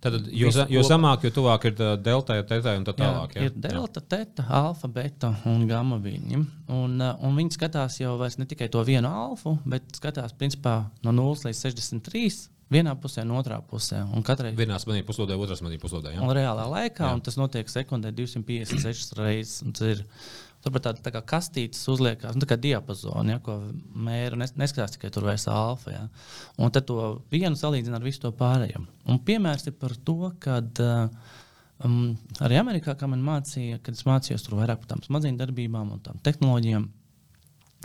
Tad, jo, jo zemāk, jo tuvāk ir delta, teta un tā tālāk. Jā, jā. Ir delta, teta, alfa, beta un gamma viņi. Un, un viņi skatās jau ne tikai to vienu alfu, bet skatās principā no 0 līdz 63. Vienā pusē, no otrā pusē. Katrai vienā smadzenē puslodē, otrā smadzenē puslodē. Un reālā laikā, jā. un tas notiek sekundē 256 reizes. Tas ir Turpat tāda tā kā kastītes uzliekās, nu, tā kā diapazona, ja, ko mēra. Nes, neskatās tikai tur vairs alfa. Ja. Un tad to vienu salīdzina ar visu to pārējo. Un piemērs ir par to, ka uh, um, arī Amerikā, kā man mācīja, kad es mācījos tur vairāk par tām smadzeņu darbībām un tām tehnoloģijām,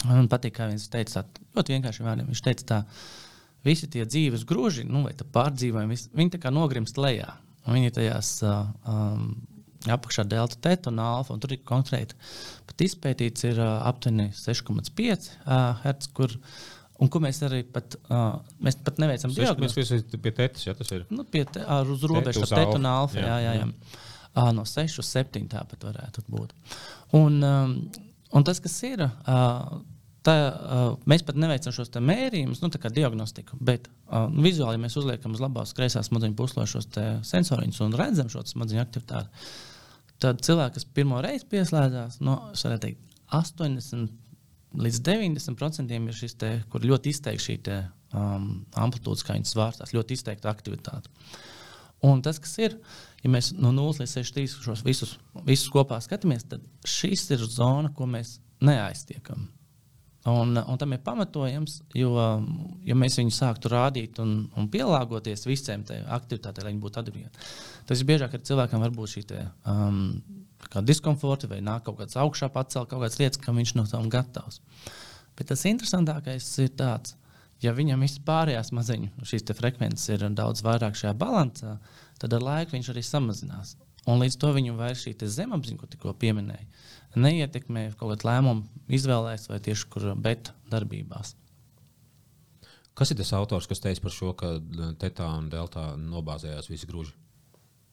man patīk, kā viņš teica, tā, ļoti vienkārši vārdiem. Viņš teica, tā, visi tie dzīves groži, nu, vai pārdzīvojumi, viņi tā kā nogrimst lejā. Viņi tajās uh, um, apakšā delta, teta un alfa. Un tur ir konkrēti pat izpētīts, ir uh, aptuveni 6,5 uh, Hz. Kur, Un ko mēs arī pat, uh, mēs pat neveicam diagnozi. Mēs esam pie tetas, ja tas ir. Nu, pie te, ar uz robežas ar tetu un alfa. Jā, jā, jā. jā. Uh, no 6 uz 7 tāpat varētu būt. Un, um, un tas, kas ir, uh, tā, uh, mēs pat neveicam šos mērījumus, nu, kā diagnostiku, bet uh, vizuāli mēs uzliekam uz labās, kreisās smadzeņu puslodes šos sensoriņus un redzam šo smadzeņu aktivitāti. Tad cilvēki, kas pirmo reizi pieslēdzās, no nu, teikt, 80 līdz 90% ir šis te, kur ļoti izteikti šī te, um, amplitūdas, kā viņas svārstās, ļoti izteikta aktivitāte. Un tas, kas ir, ja mēs no 0 līdz 63 šos visus, visus kopā skatāmies, tad šis ir zona, ko mēs neaiztiekam. Un, un tam ir pamatojams, jo, ja mēs viņu sāktu rādīt un, un pielāgoties visiem aktivitātēm, lai viņi būtu atbildīgi, tas ir biežāk ar cilvēkiem var būt šī te, um, diskomforta vai nāk kaut kāds augšā pacelt kaut kādas lietas, kam viņš no tām gatavs. Bet tas interesantākais ir tāds, ja viņam vispārējās maziņu šīs frekvences ir daudz vairāk šajā balansā, tad ar laiku viņš arī samazinās. Un līdz to viņu vairs šī zemapziņa, ko tikko pieminēja, neietekmē kaut kādu lēmumu izvēlēs vai tieši kur beta darbībās. Kas ir tas autors, kas teica par šo, ka tetā un deltā nobāzējās visi grūži?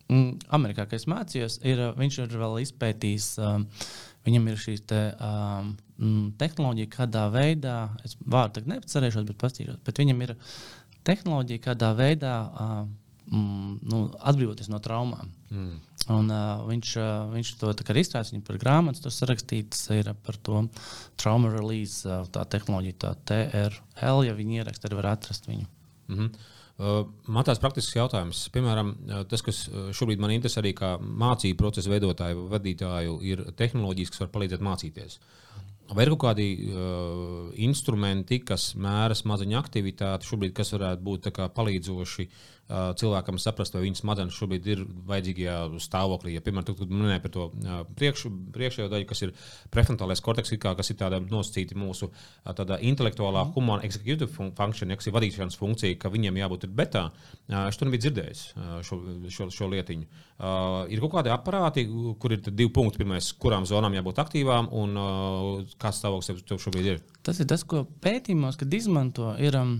Mm, Amerikā, kad es mācījos, ir, viņš ir vēl izpētījis, um, viņam ir šī te, um, tehnoloģija, kādā veidā, es vārdu tagad nepacerēšos, bet pastīšos, bet viņam ir tehnoloģija, kādā veidā uh, mm, nu, atbrīvoties no traumām. Mm. Un, uh, viņš, uh, viņš to ir izstrādājis, viņa par grāmatu tur sarakstīts ir par to trauma release, uh, tā tehnoloģija, tā TRL, ja viņi ieraksta, tad var atrast viņu. Mm -hmm. Uh, man tāds praktisks jautājums, piemēram, tas, kas šobrīd man interesē arī kā mācību procesa veidotāju, vadītāju, ir tehnoloģijas, kas var palīdzēt mācīties. Vai ir kaut kādi uh, instrumenti, kas mēra smadzeņu aktivitāti, šobrīd, kas varētu būt palīdzoši uh, cilvēkam saprast, vai viņas smadzenes šobrīd ir vajadzīgajā stāvoklī. Ja, piemēram, tu minēji par to priekš, priekšējo daļu, kas ir prefrontālais korteks, kā, kas ir tāda nosacīta mūsu tādā intelektuālā, mm. humana executive function, ja, kas ir vadīšanas funkcija, ka viņiem jābūt betā. Es to nebiju dzirdējis, šo, šo, šo lietiņu. Ir kaut kādi aparāti, kur ir divi punkti. Pirmais, kurām zonām jābūt aktīvām, un kāds stāvoklis tev šobrīd ir? Tas ir tas, ko pētījumos, kad izmanto, ir um,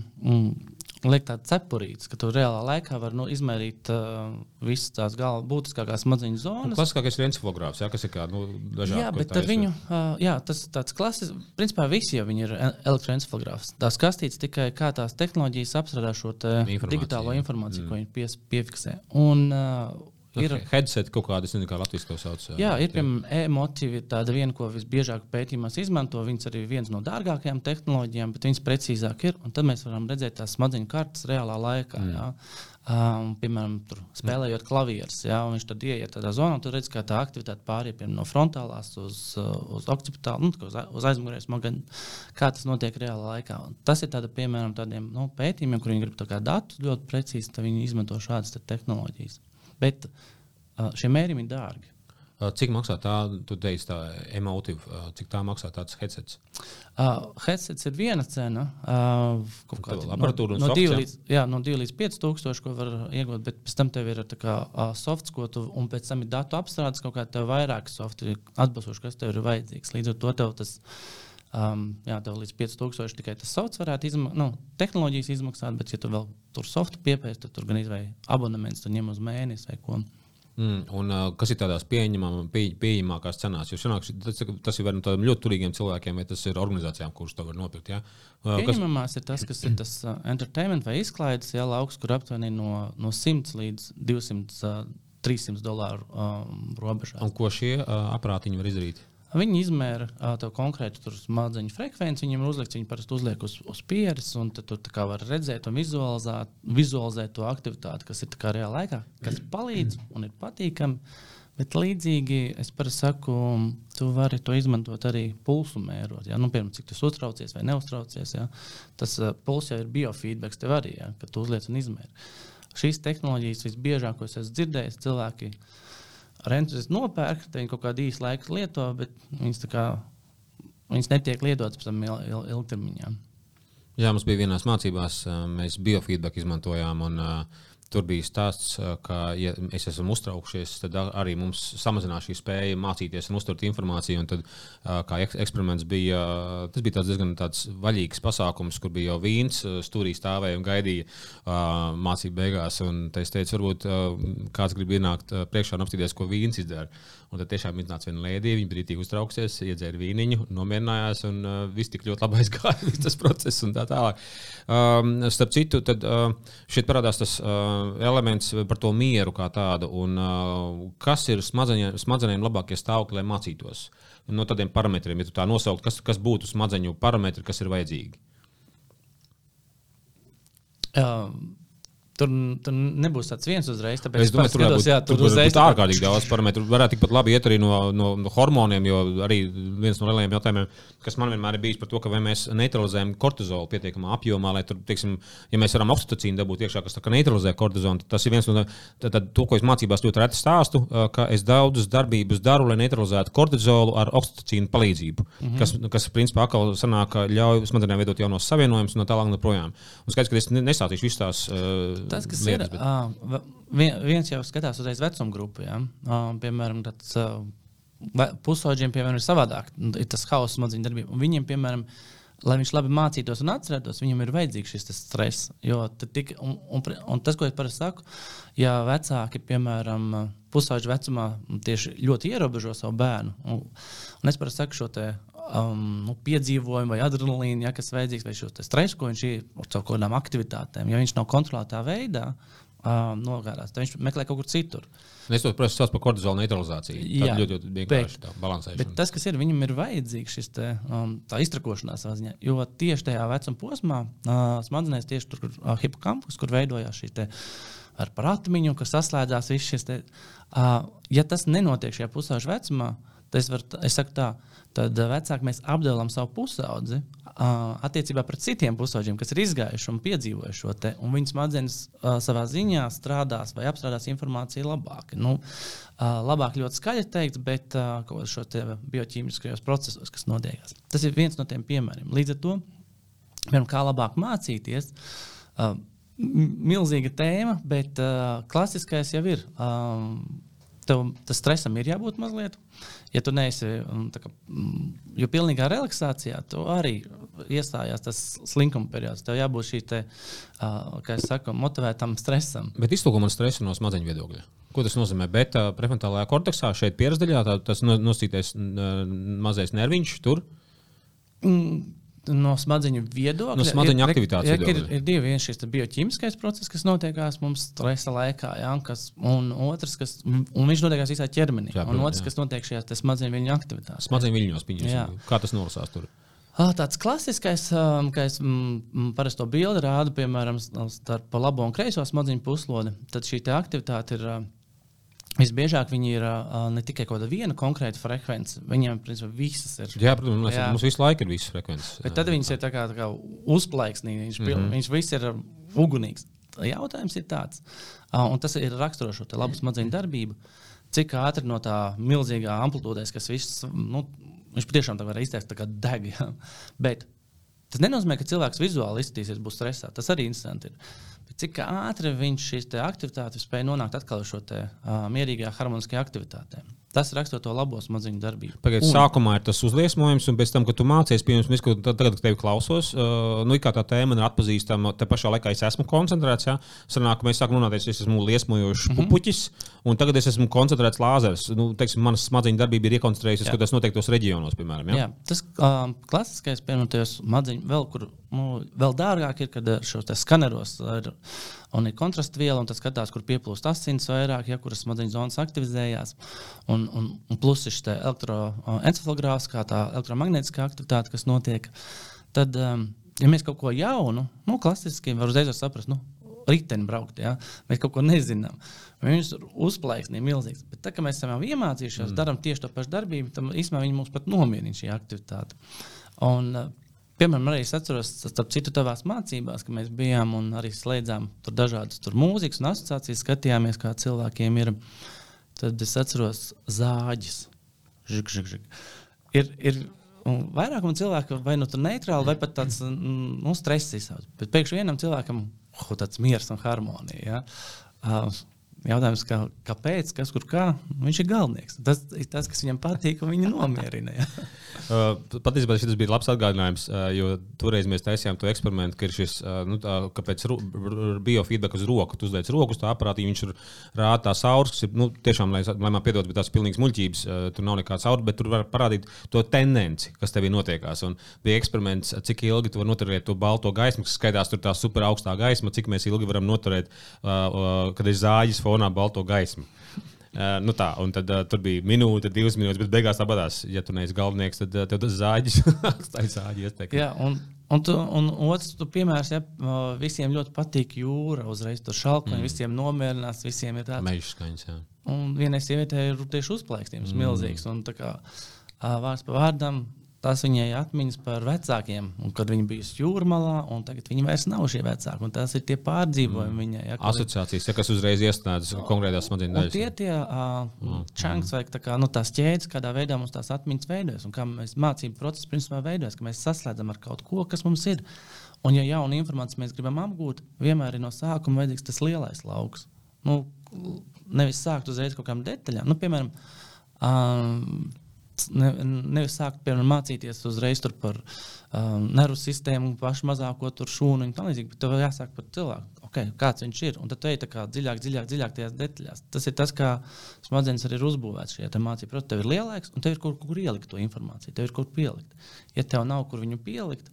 liek tāds cepurītis, ka tu reālā laikā vari nu, izmērīt uh, visas tās galvas būtiskākās smadzeņu zonas. Klasiskākais ir encefalogrāfs, ja, kas ir kā nu, dažādi. Jā, bet viņu, uh, jā, tas tāds klasisks, principā visi jau ir elektroencefalogrāfs. Tās kastītes tikai kā tās tehnoloģijas apstrādā šo digitālo informāciju, mm. ko viņi pies, piefiksē. Un, uh, Ir headset kaut kāda, nezinu, kā latviešu to sauc. Jā, ir piemēram e-motīvi, tāda viena, ko visbiežāk pētījumos izmanto. Viņas arī viens no dārgākajām tehnoloģijām, bet viņas precīzāk ir. Un tad mēs varam redzēt tās smadzeņu kartes reālā laikā. Mm. Jā. Um, piemēram, tur, spēlējot klavierus, viņš tad ieiet tādā zonā, tur redz, kā tā aktivitāte pāriet no frontālās uz, uz occipitālu, nu, uz, uz aizmugurēs smagani, kā tas notiek reālā laikā. Un tas ir tāda, piemēram tādiem nu, pētījumiem, kur viņi grib datus ļoti precīzi, tad viņi izmanto šādas te tehnoloģijas. Bet uh, šie mērījumi ir dārgi. Cik maksā tā, tu teici, tā emotīva, cik tā maksā tāds headsets? Uh, headsets ir viena cena. Uh, aparatūra no, no, 2 līdz, jā, no 2 līdz 5 tūkstoši, ko var iegūt, bet pēc tam tev ir kā, uh, softs, ko tu, un pēc tam ir datu apstrādes, kaut kā tev vairāk softi atbilstoši, kas tev ir vajadzīgs. Līdz ar to tev tas Um, jā, tev līdz 5000 tikai tas sauc, varētu izmaksāt, nu, tehnoloģijas izmaksāt, bet, ja tu vēl tur softu piepēst, tad tur gan izvēlē abonements, tad ņem uz mēnesi vai ko. Mm, un, uh, kas ir tādās pieņemamās, pie, pieejamākās cenās? Jo šanāk, tas, tas ir no tādiem ļoti turīgiem cilvēkiem, vai tas ir organizācijām, kuras to var nopirkt. Ja? Uh, Pieņemamās kas... ir tas, kas ir tas uh, entertainment vai izklaides ja, lauks, kur aptuveni no, no 100 līdz 200, uh, 300 dolāru um, robežā. Un ko šie uh, aparātiņi var izdarīt? Viņi izmēra uh, konkrētu smadzeņu frekvenci, viņam ir uzlikts, viņi parasti uzliek uz, uz pieres, un tad tu var redzēt un vizualizēt, vizualizēt to aktivitāti, kas ir reālā laikā, kas palīdz un ir patīkami. Bet līdzīgi es saku, tu vari to izmantot arī pulsu mērot. Ja? Nu, piemēram, cik tu uztraucies vai neuztraucies. Ja? Tas uh, pulss jau ir biofeedback tev arī, ja? kad tu uzliec un izmēri. Šīs tehnoloģijas visbiežāk, ko es esmu dzirdējis, cilvēki uh, Rentgens nopērk, viņi kaut kādu īsu laiku lieto, bet viņas, kā, viņas netiek lietotas pēc tam il, il, ilgtermiņā. Jā, mums bija vienās mācībās, mēs biofeedback izmantojām. Un, uh, Tur bija stāsts, ka, ja mēs esam uztraukšies, tad arī mums samazinās šī spēja mācīties un uztvert informāciju. Un tad, kā eksperiments bija, tas bija tāds diezgan tāds vaļīgs pasākums, kur bija jau vīns, stūrī stāvēja un gaidīja mācību beigās. Un es teicu, varbūt kāds grib ienākt priekšā un apstīties, ko vīns izdara. Un tad tiešām iznāca viena lēdija, viņa brīdī uztrauksies, iedzēra vīniņu, nomierinājās, un viss tik ļoti labi [LAUGHS] aizgāja, tas process un tā tālāk. Um, starp citu, tad, uh, šeit parādās tas uh, elements par to mieru kā tādu, un kas ir smadzenēm, smadzenēm labākie stāvokļi, lai mācītos. No tādiem parametriem, ja tu tā nosaukt, kas, kas būtu smadzeņu parametri, kas ir vajadzīgi. Um Tur, tur nebūs tāds viens uzreiz. Es domāju, tur skatos, jā, tur, tur uzreiz būs ārkārtīgi daudz parametru. Varētu tikpat labi iet arī no, no, no hormoniem, jo arī viens no lielajiem jautājumiem, kas man vienmēr ir bijis par to, ka vai mēs neutralizējam kortizolu pietiekamā apjomā, lai tur, teiksim, ja mēs varam oksitocīnu dabūt iekšā, kas neutralizē kortizolu, tad tas ir viens no tad, to, ko es mācībās ļoti reti stāstu, ka es daudzas darbības daru, lai neutralizētu kortizolu ar oksitocīnu palīdzību, mm -hmm. kas, kas principā atkal sanāk, ļauj smadzenēm veidot jaunos savienojumus un no tālāk joprojām. Un skaidrs, ka es nesātīšu visas tās Tas, kas lietas, ir, bet- uh, vien, viens jau skatās uzreiz vecuma grupu. Ja? Uh, piemēram, tāds, uh, pusauģiem piemēram, ir savādāk. Ir tas hauss smadzeņu darbība. Viņiem, piemēram, lai viņš labi mācītos un atcerētos, viņam ir vajadzīgs šis stress. Tik, un, un, un tas, ko es parasti saku, ja vecāki, piemēram, pusauģu vecumā tieši ļoti ierobežo savu bērnu, un, un es parasti saku šo te, um, nu, piedzīvojumu vai adrenalīnu, ja, kas vajadzīgs, vai šo stresu, ko viņš ir caur kādām aktivitātēm, ja viņš nav kontrolētā veidā. Um, nogādās, tad viņš meklē kaut kur citur. Es to protams sauc par kortizola neutralizāciju. Tā Jā, ļoti, ļoti vienkārši tā balansēšana. Bet tas, kas ir, viņam ir vajadzīgs šis te, um, tā iztrakošanās ziņā. Jo tieši tajā vecuma posmā, uh, smadzenēs, tieši tur, kur uh, hipokampus, kur veidojās šī te, ar parātmiņu, kas saslēdzās viss šis. Te, uh, ja tas nenotiek šajā pusauģa vecumā, tad es, var, es saku tā, tad uh, vecāki mēs apdalām savu pusaudzi uh, attiecībā pret citiem pusauģiem, kas ir izgājuši un piedzīvojuši šo te, un viņu smadzenes uh, savā ziņā strādās vai apstrādās informāciju labāk. Nu, labāk ļoti skaļi teikt, bet kaut šos bioķīmiskajos procesos, kas notiekās. Tas ir viens no tiem piemēriem. Līdz ar to, piemēram, kā labāk mācīties. Milzīga tēma, bet uh, klasiskais jau ir. Um, Tev tas stresam ir jābūt mazliet. Ja tu neesi, tā kā, mm, jo pilnīgā relaksācijā, tu arī iestājās tas slinkuma periods. Tev jābūt šī, te, kā es saku, motivētam stresam. Bet iztūko man stresu no smadzeņu viedokļa. Ko tas nozīmē? Bet uh, prefrontālajā korteksā, šeit tā, tas no- nosītais uh, mazais nerviņš tur. Mm, No smadzeņu viedokļa. No smadzeņu ir- aktivitātes ir, ir, ir divi. Viens šis bioķīmiskais process, kas notiekās mums stresa laikā, ja, kas, un otrs, kas un viņš notiekās visā ķermenī. Jā, Jā, un protams, otrs, jā. kas notiek šajās smadzeņu viļņu aktivitātēs. Smadzeņu viļņos, piņas, Jā. kā tas nolasās tur. Tāds klasiskais, kā es parasti to bildi rādu, piemēram, starp labo un kreiso smadzeņu puslodi, tad šī te aktivitāte ir. Visbiežāk viņi ir uh, ne tikai kaut kāda viena konkrēta frekvence, viņiem principā visas ir. Jā, protams, Jā. mums visu laiku ir visas frekvences. Bet tad viņas ir tā kā, tā kā uzplaiksnīgi. Viņš, mm -hmm. viņš viss ir ugunīgs. Jautājums ir tāds, uh, un tas ir raksturošo labu smadzeņu darbību, cik ātri no tā milzīgā amplitūdē, kas viss, nu, viņš patiešām tā var izteikt, tā kā deg. Ja? Bet tas nenozīmē, ka cilvēks vizuāli izskatīsies, būs stresā. Tas arī interesanti ir. Bet cik ātri viņš šīs te aktivitātes spēja nonākt atkal uz šo te, uh, mierīgā, harmoniskajā aktivitātē. Tas raksturo to labo smadzeņu darbību. Pagaidiet, sākumā ir tas uzliesmojums, un pēc tam, kad tu mācies, ko tad- tagad, kad tevi klausos, uh, nu, kā tā tēma ir atpazīstama, te pašā laikā es esmu koncentrēts. Jā, Sanāk, mēs sākam runāt, es esmu liesmojošs mm -hmm. pupuķis, un tagad es esmu koncentrēts lāzers. Nu, teiksim, manas smadzeņu darbība ir iekoncentrējusies, ka tas noteiktos reģionos, piemēram. Jā? Jā, tas um, klasiskais, piemēram, tajos madziņu, vēl, kur, nu, vēl dārgāk ir, kad ar šos skaneros ir, un ir kontrastu viela, un tas skatās, kur pieplūst asins vairāk, ja kuras smadzeņu zonas aktivizējās. Un, un, un plus ir šis elektroencefalogrāfs, kā tā elektromagnētiskā aktivitāte, kas notiek. Tad, um, ja mēs kaut ko jaunu, nu, klasiski varam uzreiz saprast, nu, riteni braukt, ja? mēs kaut ko nezinām. Viņš ir uzplaiksnīgi milzīgs. Bet tā kā mēs esam jau iemācījušies, mm. darām tieši to pašu darbību, tad īstenībā viņi mums pat nomierina šī aktivitāte. Un, uh, Piemēram, arī es atceros, starp citu, tavās mācībās, ka mēs bijām un arī slēdzām tur dažādas tur mūzikas un asociācijas, skatījāmies, kā cilvēkiem ir. Tad es atceros zāģis. Žig, žig, žig. Ir, ir un vairākam cilvēkam vai nu tur neitrāli, vai pat tāds nu, stress izsauc. Bet pēkšņi vienam cilvēkam oh, tāds miers un harmonija. Ja? Uh, Jautājums, kā, kāpēc, kas kur kā, viņš ir galvenais. Tas ir tas, kas viņam patīk, un viņa nomierina. [LAUGHS] Uh, patiesībā šis bija labs atgādinājums, uh, jo toreiz mēs taisījām to eksperimentu, ka ir šis, uh, nu, tā, biofeedback uz roku, tu uzliec roku uz tā aparāta, viņš tur rāda tās auras, kas ir, nu, tiešām, lai, lai man piedodas, bet tās pilnīgas muļķības, tur nav nekāds aura, bet tur var parādīt to tendenci, kas tev ir notiekās. Un bija eksperiments, cik ilgi tu vari noturēt to balto gaismu, kas skaitās tur tā super augstā gaisma, cik mēs ilgi varam noturēt, kad ir zāģis fonā balto gaismu. Uh, nu tā, un tad uh, tur bija minūte, divas minūtes, bet beigās tāpatās, ja tu neesi galvenais, tad uh, tev tas zāģis, [LAUGHS] tā ir zāģis. Jā, un, un, tu, un otrs, tu piemērs, ja visiem ļoti patīk jūra, uzreiz tur šalka, mm. visiem nomierinās, visiem ir tāds. Meža skaņas, jā. Un vienai sievietei ir tieši uzplaikstījums mm. milzīgs. Un tā kā vārds pa vārdam, tas viņai atmiņas par vecākiem, un kad viņi bija jūrmalā, un tagad viņi vairs nav šie vecāki. Tas ir tie pārdzīvojumi mm. viņai. Ja, Asociācijas, ja, kas uzreiz iestādas konkrētās smadzeņu daļās. Tie tie uh, mm. čanks vai tā kā, nu, tās ķēdes, kādā veidā mums tās atmiņas veidojas, un kā mēs mācību procesu principā veidojas, ka mēs saslēdzam ar kaut ko, kas mums ir. Un, ja jaunu informāciju mēs gribam apgūt, vienmēr ir no sākuma vajadzīgs tas lielais lauks. Nu, nevis sākt uzreiz kaut kādām detaļām. Nu, piemēram, um, ne, nevis sākt piemēram, mācīties uzreiz par um, nervu sistēmu, pašu mazāko šūnu un tā tālāk, bet tev jāsāk par cilvēku. Okay, kāds viņš ir? Un tad tu ej dziļāk, dziļāk, dziļāk tajās detaļās. Tas ir tas, kā smadzenes arī ir uzbūvētas šajā mācībā. Protams, tev ir lielāks, un tev ir kur, kur ielikt to informāciju, tev ir kur pielikt. Ja tev nav kur viņu pielikt,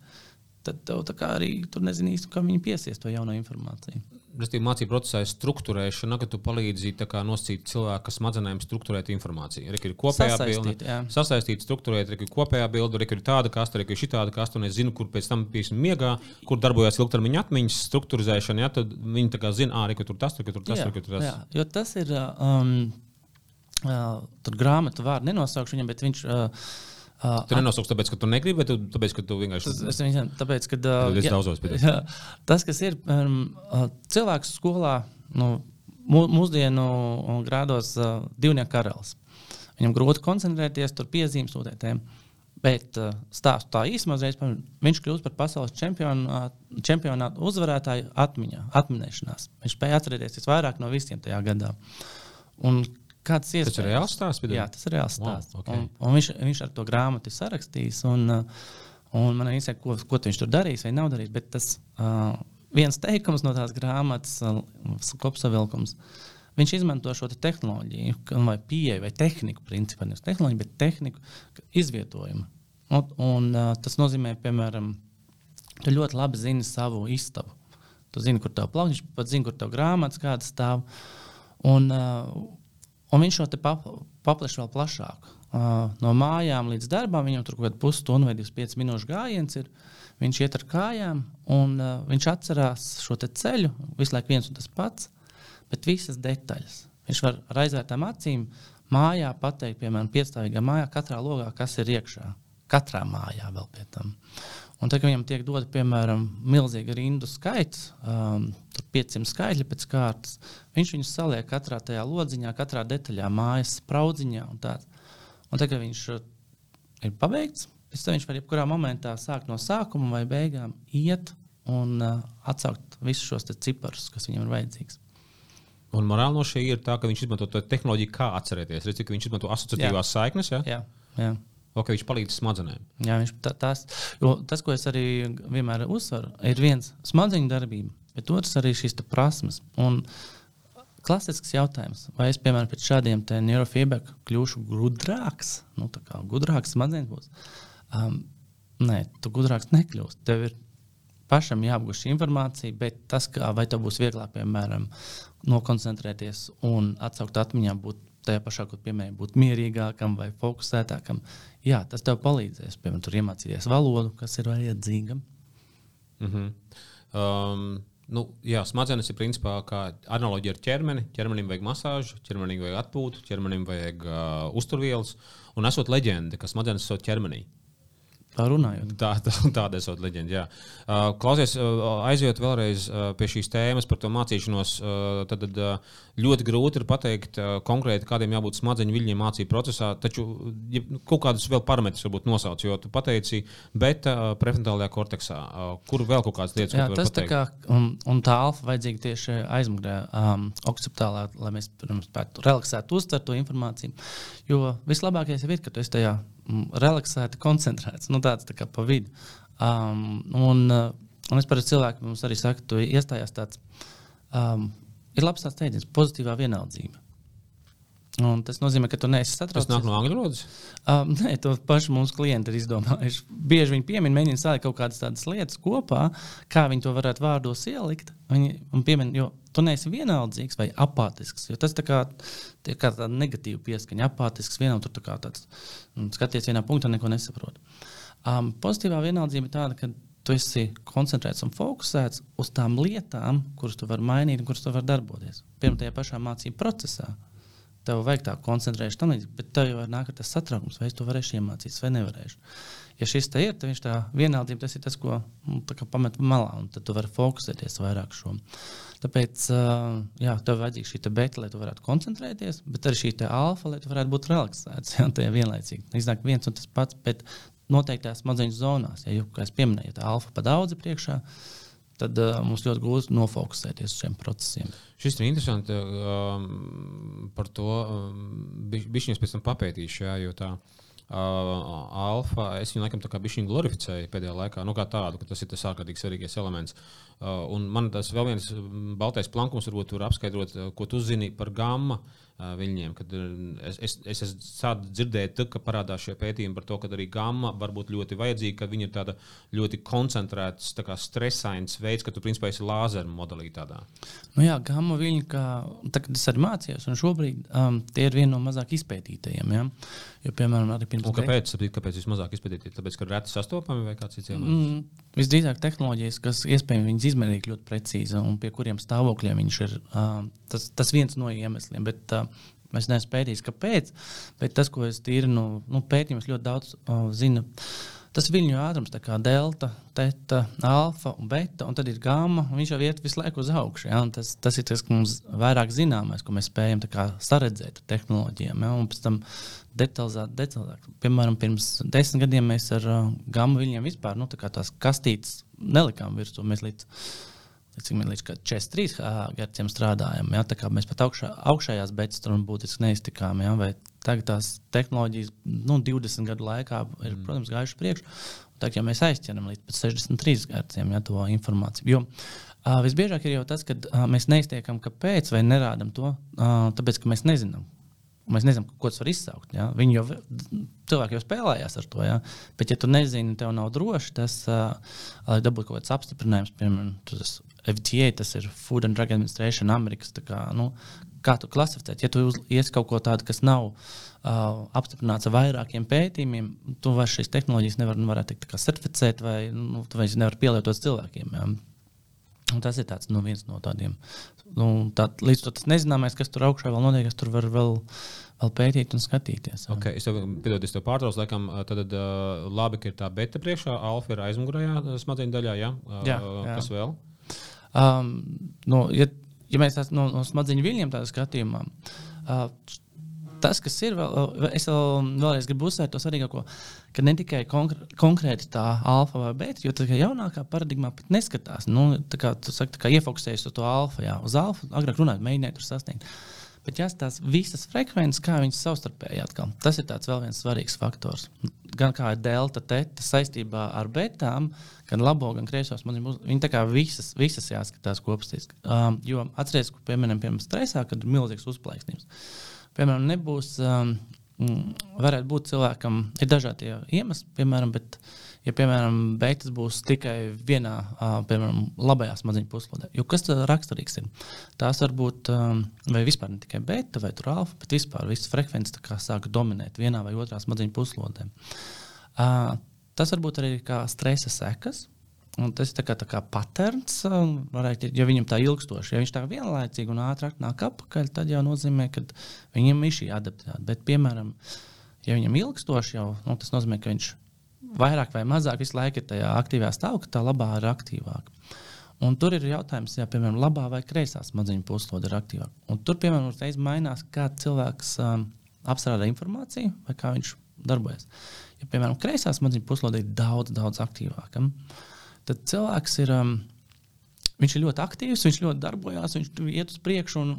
tad tev arī tur nezini īsti, kā viņi piesies to jauno informāciju. Mācību procesā ir struktūrēšana, ka tu palīdzi nosacīt cilvēku smadzenēm struktūrēt informāciju. Tur ir kopējā bilde, sasaistīt, struktūrēt, tur ir kopējā bilde, tur ir tāda kasta, tur ir šī tāda kasta, un es zinu, kur pēc tam piemēram miegā, kur darbojas ilgtermiņa atmiņas struktūrizēšana. Ja, tad viņi tā kā zina, ah, tur tas, tur, tur tas, jā, tur, tur tas. Jā, jo tas ir, um, uh, tur grāmatu vārdu nenosaukšu viņam, bet viņš. Uh, Uh, tu nenosauc, tāpēc, ka tu negribi, vai tu, tāpēc, ka tu vienkārši. Tas, es viņam, tāpēc, ka, uh, jā, daudzos, jā, tas, kas ir um, cilvēks skolā, nu, mūsdienu grādos uh, divnieku karalis. Viņam grūti koncentrēties, tur piezīmes sūtētēm. Bet uh, stāstu tā īsumā, viņš kļūst par pasaules čempionu, čempionātu uzvarētāju atmiņā, atminēšanās. Viņš spēja atcerēties visvairāk no visiem tajā gadā. Un Kāds ir tas reāls stāsts? Jā, tas ir reāls stāsts. Wow, okay. un, un viņš, viņš ar to grāmatu ir sarakstījis. Un, uh, un man ir interesanti, ko, ko viņš tur darīs vai nav darījis. Bet tas uh, viens teikums no tās grāmatas, uh, kopsavilkums, viņš izmanto šo te tehnoloģiju, vai pieeju, vai tehniku, principā nevis tehnoloģiju, bet tehniku izvietojumu. Un, un, uh, tas nozīmē, piemēram, tu ļoti labi zini savu istabu. Tu zini, kur tev plaukts, pat zini, kur tev grāmatas kādas stāv. Un, uh, Un viņš šo pap, paplašina vēl plašāk. Uh, no mājām līdz darbam viņam tur kaut kāda pusstunda vai 25 minūšu gājiens ir. Viņš iet ar kājām, un uh, viņš atcerās šo ceļu, visu laiku viens un tas pats, bet visas detaļas. Viņš var ar aizvērtām acīm mājā pateikt, piemēram, piecstāvīgā mājā, katrā logā, kas ir iekšā. Katrā mājā vēl pie tam. Un tad, kad viņam tiek dota, piemēram, milzīga rindu skaits, um, 500 skaitļi pēc kārtas, viņš viņus saliek katrā tajā lodziņā, katrā detaļā, mājas spraudziņā. Un, tāds. un tad, kad viņš uh, ir pabeigts, tam viņš var jebkurā momentā sākt no sākuma vai beigām, iet un uh, atsaukt visus šos ciparus, kas viņam ir vajadzīgs. Un morāli no šī ir tā, ka viņš izmanto to tehnoloģiju, kā atcerēties. Redz, viņš izmanto asociatīvās jā. saiknes. Ja? Jā, jā. Okay, viņš palīdz smadzenēm. Jā, viņš, tā, tās, tas, ko es arī vienmēr uzsveru, ir viens smadzeņu darbība, bet otrs arī šīs prasmes. Un klasisks jautājums, vai es, piemēram, pēc šādiem neurofeedback kļūšu gudrāks, nu, tā kā gudrāks smadzenes būs. Um, nē, tu gudrāks nekļūsi. Tev ir pašam jāapgūst šī informācija, bet tas, kā, vai tev būs vieglāk, piemēram, nokoncentrēties un atsaukt atmiņā, būt tajā pašā, kur piemēram, būt mierīgākam vai fokusētākam, jā, tas tev palīdzēs. Piemēram, tur iemācīties valodu, kas ir vajadzīga. Mm -hmm. um, nu, jā, smadzenes ir principā kā analoģija ar ķermeni. Ķermenim vajag masāžu, ķermenim vajag atpūtu, ķermenim vajag uh, uzturvielas. Un esot leģenda, ka smadzenes esot ķermenī. Tā runājot. Tā, tā, tāda esot leģenda. Jā. Klausies, aizjot vēlreiz pie šīs tēmas par to mācīšanos. Tad, tad ļoti grūti ir pateikt konkrēti, kādiem jābūt smadzeņu viļņiem mācību procesā. Taču ja, kaut kādus vēl parametrus varbūt nosauc, jo tu pateici, bet prefrontālajā korteksā, kur vēl kaut kādas lietas, jā, tas tā kā, un, un tā alfa vajadzīga tieši aizmugurē, um, okcipitālā, lai mēs pirms spētu relaksēt, uztvert to informāciju. Jo vislabākais jau ir, ka tu esi tajā relaksēti, koncentrēts, nu, tāds tā kā pa vidu. Um, un, uh, un es parasti cilvēkiem mums arī saku, tu iestājās tāds, um, ir labs tāds teiciens, pozitīvā vienaldzība. Un tas nozīmē, ka tu neesi satraukts. Tas nāk no angļu valodas? Um, nē, to pašu mūsu klienti ir izdomājuši. Bieži viņi piemin, mēģina salikt kaut kādas tādas lietas kopā, kā viņi to varētu vārdos ielikt. Viņi piemin, jo tu neesi vienaldzīgs vai apātisks. Tas tā kā, tā kā tāda negatīva pieskaņa, apātisks vienam tur tā tāds mm, skaties vienā punktā, neko nesaprot. Um, pozitīvā vienaldzība ir tāda, ka tu esi koncentrēts un fokusēts uz tām lietām, kuras tu vari mainīt un kuras tu vari darboties. Pirmā tajā pašā mācību procesā tev vajag tā koncentrēties tam līdzīgi, bet tev jau nāk tas satraukums, vai es to varēšu iemācīties vai nevarēšu. Ja šis te ir, tad viņš tā vienaldība, tas ir tas, ko nu, pamet malā, un tad tu vari fokusēties vairāk šo. Tāpēc, jā, tev vajadzīga šī beta, lai tu varētu koncentrēties, bet arī šī alfa, lai tu varētu būt relaksēts, [LAUGHS] jā, tā ir vienlaicīgi. Iznāk viens un tas pats, bet noteiktās smadzeņu zonās, ja, jo, kā es pieminēju, tā alfa pa daudz priekšā, tad uh, mums ļoti grūti nofokusēties uz šiem procesiem. Šis ir interesanti. Um, par to um, bišķiņas pēc tam papētīšu, jā, jo tā. Uh, alfa, es viņu laikam tā kā bišķiņu glorificēju pēdējā laikā, nu kā tādu, ka tas ir tas ārkārtīgi svarīgais elements. Uh, un man tas vēl viens baltais plankums varbūt var apskaidrot, ko tu zini par gamma. Uh, viņiem. Kad es, es, es esmu dzirdējis, ka parādās šie pētījumi par to, ka arī gamma var būt ļoti vajadzīga, ka viņa ir tāda ļoti koncentrēta, tā stresains veids, ka tu principā esi lāzera modelī. Tādā. Nu jā, gamma viļņi, kā tagad es arī mācījos, un šobrīd um, tie ir viena no mazāk izpētītajiem. Ja? Jo, piemēram, arī pirms tam. Kāpēc? Saprīt, kāpēc vismazāk izpētīti? Tāpēc, ka reti sastopami vai kāds cits iemesls? Mm, visdrīzāk tehnoloģijas, kas iespējams viņas izmērīt ļoti precīzi un pie kuriem stāvokļiem viņš ir. Uh, tas, tas viens no iemesliem. Bet, uh, Es neesmu pētījis, kāpēc, bet tas, ko es tīri no nu, nu, pētījuma ļoti daudz uh, zinu. Tas ir viļņu ātrums, kā delta, teta, alfa un beta, un tad ir gama. Viņš jau iet visu laiku uz augšu. Ja? Tas, tas ir tas, kas mums vairāk zināmais, ko mēs spējam saredzēt ar tehnoloģijām. Ja? Un pēc tam detalizēt, detalizēt. Piemēram, pirms desmit gadiem mēs ar uh, gama viļņiem vispār nu, tā tās kastītes nelikām virsū. Mēs līdz cik man liekas, ka 43 Hz strādājam. Ja, tā kā mēs pat augšā, augšējās beigās tam būtiski neiztikām. Ja, tagad tās tehnoloģijas nu, 20 gadu laikā ir, mm. protams, gājušas priekšā. Tagad ja mēs aizķeram līdz 63 Hz ja, to informāciju. Jo, uh, visbiežāk ir jau tas, ka uh, mēs neiztiekam, kāpēc, vai nerādām to, uh, tāpēc, ka mēs nezinām. Mēs nezinām, ko tas var izsaukt. Ja? Viņi jau cilvēki jau spēlējās ar to. Ja? Bet, ja tu nezini, tev nav droši, tas, uh, dabūtu kaut kāds apstiprinājums, piemēram, tas FDA, tas ir Food and Drug Administration, Amerikas. Kā, nu, kā tu klasificēt? Ja tu ies kaut ko tādu, kas nav uh, apstiprināts ar vairākiem pētījumiem, tu vairs šīs tehnoloģijas nevar, nu, teikt, certificēt vai nu, vairs nevar pielietot cilvēkiem. Ja? Un tas ir tāds, nu, viens no tādiem. Nu, tā, līdz tam nezināmais, kas tur augšā vēl notiek, kas tur var vēl, vēl pētīt un skatīties. Jā. Okay, es tev, piedod, es tev pārtraucu, laikam, tad uh, labi, ka ir tā beta priekšā, alfa ir aizmugurējā smadzeņu daļā. Ja? Uh, jā, jā. Kas vēl? Um, no, ja, ja mēs tās no, no smadzeņu viļņiem tādā skatījumā, uh, tas, kas ir, vēl, es vēl, vēlreiz gribu uzsvērt to svarīgāko, ka ne tikai konkr konkrēti tā alfa vai beta, jo tā jaunākā paradigmā pat neskatās. Nu, tā kā tu saki, kā iefokusējies uz to alfa, jā, uz alfa, agrāk runājot, mēģināt tur sasniegt. Bet jāskatās visas frekvences, kā viņas savstarpēji atkal. Tas ir vēl viens svarīgs faktors. Gan kā ir delta, teta saistībā ar betām, gan labo, gan kreiso smadzeņu. Viņi tā kā visas, visas jāskatās kopstīs. Um, jo atcerieties, ka piemēram, piemēram stresā, kad ir milzīgs uzplaiksnības. Piemēram, nebūs, um, varētu būt cilvēkam, ir dažādi iemesli, piemēram, bet uh, ja, piemēram, beigas būs tikai vienā, piemēram, labajā smadzeņu puslodē. Jo kas tad raksturīgs ir? Tās var būt, vai vispār ne tikai beta vai alfa, bet vispār visas frekvences sāk dominēt vienā vai otrā smadzeņu puslodē. Tas var būt arī kā stresa sekas. Un tas ir tā kā, tā kā patērns, varētu, ja viņam tā ilgstoši, ja viņš tā vienlaicīgi un ātrāk nāk apakaļ, tad jau nozīmē, ka viņam ir šī adaptācija. Bet, piemēram, ja viņam ilgstoši jau, nu, tas nozīmē, ka viņš vairāk vai mazāk visu laiku ir tajā aktīvā stāvoklī, tā labā ir aktīvāka. Un tur ir jautājums, ja, piemēram, labā vai kreisā smadzeņu puslode ir aktīvāka. Un tur, piemēram, uzreiz mainās, kā cilvēks um, apstrādā informāciju vai kā viņš darbojas. Ja, piemēram, kreisā smadzeņu puslode ir daudz, daudz aktīvāka, tad cilvēks ir, um, viņš ir ļoti aktīvs, viņš ļoti darbojas, viņš iet uz priekšu. Un,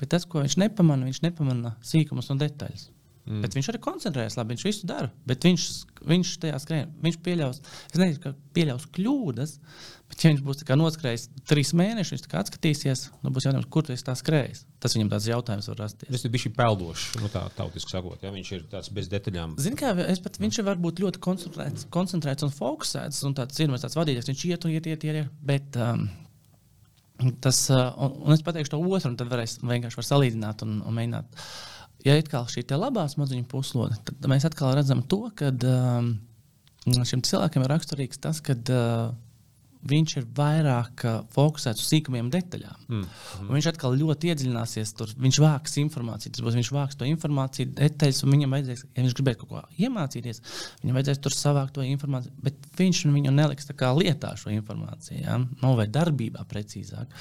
bet tas, ko viņš nepamanā, viņš nepamanā sīkumus un detaļas. Mm. Bet viņš arī koncentrējas, labi, viņš visu dara. Bet viņš, viņš tajā skrejā, viņš pieļaus, es nezinu, ka pieļaus kļūdas, bet ja viņš būs noskrējis trīs mēnešus, viņš atskatīsies, tad būs jautājums, kur tas skrējis. Tas viņam tāds jautājums var rasties. Tas bijis peldošs, nu tā tautiski sakot, ja viņš ir tāds bez detaļām. Zini, kā es pat, viņš var būt ļoti koncentrēts, koncentrēts un fokusēts, un tāds ir tāds vadītājs, viņš iet un iet, iet, iet, iet bet um, tas, uh, un, un es pateikšu to otru, un tad varēs vienkārši var salīdzināt un, un mēģināt ja ir šī labā smadzeņu puslode, tad mēs atkal redzam to, ka um, šim cilvēkam ir raksturīgs tas, ka uh, viņš ir vairāk uh, fokusēts uz sīkumiem, detaļām. Mm. Mm. Viņš atkal ļoti iedziļināsies tur. Viņš vāks informāciju, tas būs viņš vāks to informāciju, detaļas, un viņam vajadzēs, ja viņš gribēs kaut ko iemācīties, viņam vajadzēs tur savākt to informāciju, bet viņš viņu neliks lietā šo informāciju, ja? no, vai darbībā precīzāk.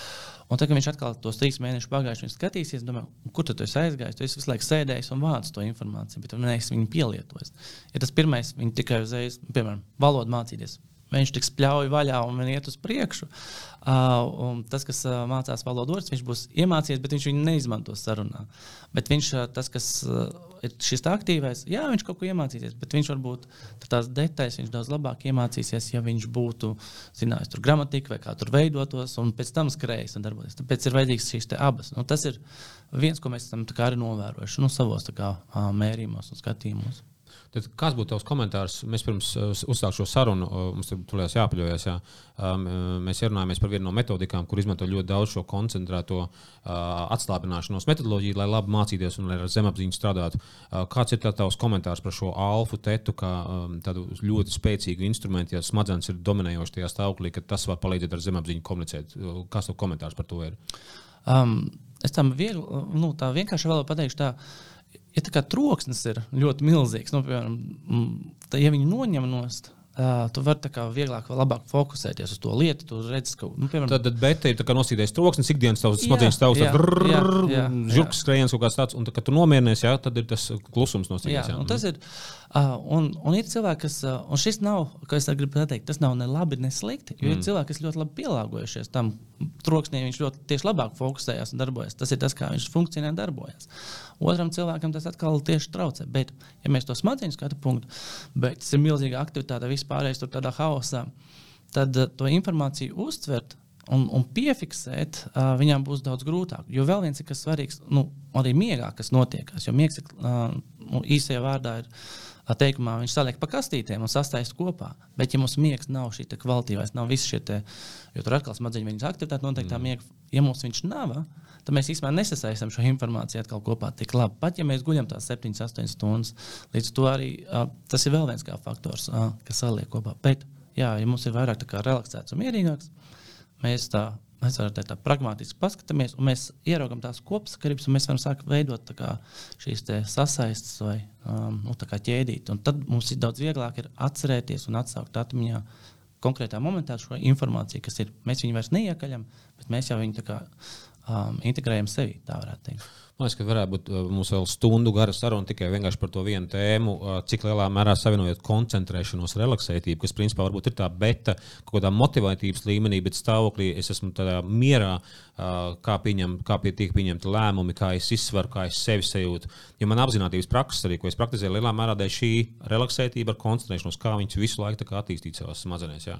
Un tad, kad viņš atkal tos trīs mēnešus pagājuši, viņš skatīsies, domā, kur tu esi aizgājis. Tu esi visu laiku sēdējis un vācis to informāciju, bet tu neesi viņu pielietojis. Ja tas pirmais, viņi tikai uzreiz, piemēram, valodu mācīties viņš tiks pļauj vaļā un iet uz priekšu. Uh, tas, kas uh, mācās valodu orus, viņš būs iemācījies, bet viņš viņu neizmantos sarunā. Bet viņš, uh, tas, kas uh, ir šis aktīvais, jā, viņš kaut ko iemācīsies, bet viņš varbūt tās detaļas viņš daudz labāk iemācīsies, ja viņš būtu zinājis tur gramatiku vai kā tur veidotos, un pēc tam skrējis un darboties. Tāpēc ir vajadzīgs šīs abas. Nu, tas ir viens, ko mēs esam arī novērojuši nu, savos kā, mērījumos un skatījumos. Tad kāds būtu tavs komentārs? Mēs pirms uh, uzsākām šo sarunu, uh, mums tur jāpaļaujas. Jā. Um, uh, mēs ierunājamies par vienu no metodikām, kur izmanto ļoti daudz šo koncentrēto uh, atslābināšanos metodoloģiju, lai labi mācīties un lai ar zemapziņu strādātu. Uh, kāds ir tavs komentārs par šo alfa tetu, kā um, tādu ļoti spēcīgu instrumentu, ja smadzenes ir dominējošas tajā stāvoklī, ka tas var palīdzēt ar zemapziņu komunicēt? Kāds tev komentārs par to ir? Um, es tam viegli, nu, tā vienkārši vēl pateikšu. Tā, ja tā kā troksnis ir ļoti milzīgs, nu, piemēram, tā, ja viņi noņem nost, Uh, tu vari kā, vieglāk, labāk fokusēties uz to lietu. Tu redzi, ka, nu, piemēram, tad, tad beta ir nosīdējis troksnis, ikdienas tavs smadzenes tavs, žurkas skrējiens kaut kāds tāds, un, kad tu nomierinies, jā, tad ir tas klusums nosīdējis. Jā, jā. Tas ir, uh, un, un ir cilvēki, kas, uh, un šis nav, kā es gribu pateikt, tas nav ne labi, ne slikti, jo mm. ir cilvēki, kas ļoti labi pielāgojušies tam troksnī, viņš ļoti tieši labāk fokusējās un darbojas. Tas ir tas, kā viņš funkcionē un darbojas. Otram cilvēkam tas atkal tieši traucē. Bet, ja mēs to smadzeņu skatu punktu, bet tas ir milzīga aktivitāte, vispārējais tur tādā haosā, tad uh, to informāciju uztvert un, un piefiksēt, uh, viņām būs daudz grūtāk. Jo vēl viens ir kas svarīgs, nu, arī miegā, kas notiekās. Jo miegs uh, īsajā vārdā ir. Teikumā viņš saliek pa kastītēm un sastājas kopā. Bet, ja mums miegs nav šī kvalitīvais, nav visi šie, te, jo tur atkal smadzeņu aktivitāte noteikti tā mm. miega, ja mums viņš nav, tad mēs īstenībā nesasaistām šo informāciju atkal kopā tik labi. Pat ja mēs guļam tās 7, 8 stundas, līdz to arī uh, tas ir vēl viens faktors, uh, kas saliek kopā. Bet, jā, ja mums ir vairāk relaksēts un mierīgāks, mēs tā. Mēs varam tā pragmatiski paskatīties, un mēs ieraugām tās kopsakarības, un mēs varam sākt veidot kā, šīs sasaistes vai um, nu, ķēdīt. Un tad mums ir daudz vieglāk ir atcerēties un atsaukt atmiņā konkrētā momentā šo informāciju, kas ir. Mēs viņu vairs neiekaļam, bet mēs jau viņu kā, um, integrējam sevi. Tā varētu teikt. Man liekas, ka varētu būt uh, mums vēl stundu gara saruna tikai par to vienu tēmu, uh, cik lielā mērā savienojot koncentrēšanos, relaksētību, kas principā varbūt ir tā beta kaut kādā motivatīvas līmenī, bet stāvoklī es esmu tādā mierā, uh, kā, pieņem, kā pie, tiek pieņemti lēmumi, kā es izsveru, kā es sevi sajūtu. Jo man apziņotības prakses arī, ko es praktizēju, lielā mērā dēļ šī relaksētība ar koncentrēšanos, kā viņas visu laiku attīstīt savās smadzenēs.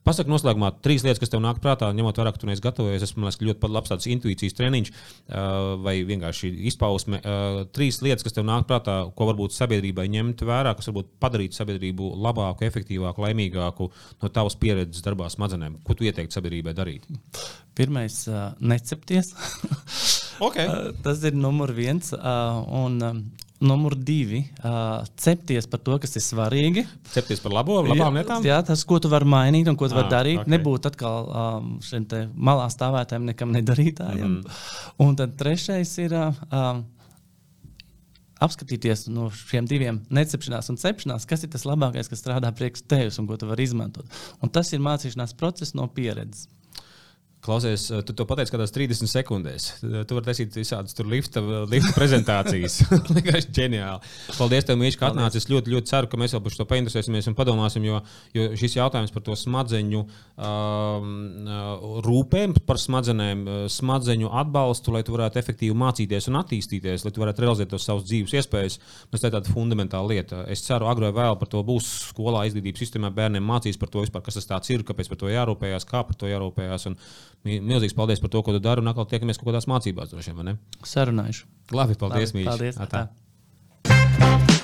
Pasaka noslēgumā trīs lietas, kas tev nāk prātā, ņemot vērā, ka tu neesi gatavojies. Es domāju, ka ļoti labs tāds intuīcijas treniņš vai vienkārši šī izpausme. Uh, trīs lietas, kas tev nāk prātā, ko varbūt sabiedrībai ņemt vērā, kas varbūt padarītu sabiedrību labāku, efektīvāku, laimīgāku no tavas pieredzes darbā smadzenēm. Ko tu ieteiktu sabiedrībai darīt? Pirmais, uh, necepties. okay. uh, [LAUGHS] tas ir numur viens. Uh, un, um, Numur divi uh, - cepties par to, kas ir svarīgi. Cepties par labo, labām lietām. Jā, tas, ko tu vari mainīt un ko tu ah, vari darīt. Okay. Nebūt atkal um, šiem malā stāvētājiem, nekam nedarītājiem. Mm. Un tad trešais ir. Uh, apskatīties no šiem diviem necepšanās un cepšanās, kas ir tas labākais, kas strādā priekš tevis un ko tu vari izmantot. Un tas ir mācīšanās process no pieredzes. Klausies, eh, tu to pateici kādās 30 sekundēs. Tu vari taisīt visādas lifta, lifta prezentācijas. [LAUGHS] Vienkārši ģeniāli. Paldies, tev, Mīļš, ka atnācis. Es ļoti, ļoti ceru, ka mēs vēl par to painteresēsimies un padomāsim, jo, jo šis jautājums par to smadzeņu um, rūpēm, par smadzenēm, smadzeņu atbalstu, lai tu varētu efektīvi mācīties un attīstīties, lai tu varētu realizēt tos savus dzīves iespējas, tas ir tāda fundamentāla lieta. Es ceru, agrāk vai vēl par to būs skolā, izglītības sistēmā, bērniem mācīs par to vispār, kas tas ir, kāpēc par to jārūpējas, kā par to jārūpējas. Un, Milzīgs paldies par to, ko tu dari, un atkal tiekamies kaut kādās mācībās droši vien. Sarunājuši. Labi, paldies, Labi, mīļš. Paldies, tā. tā.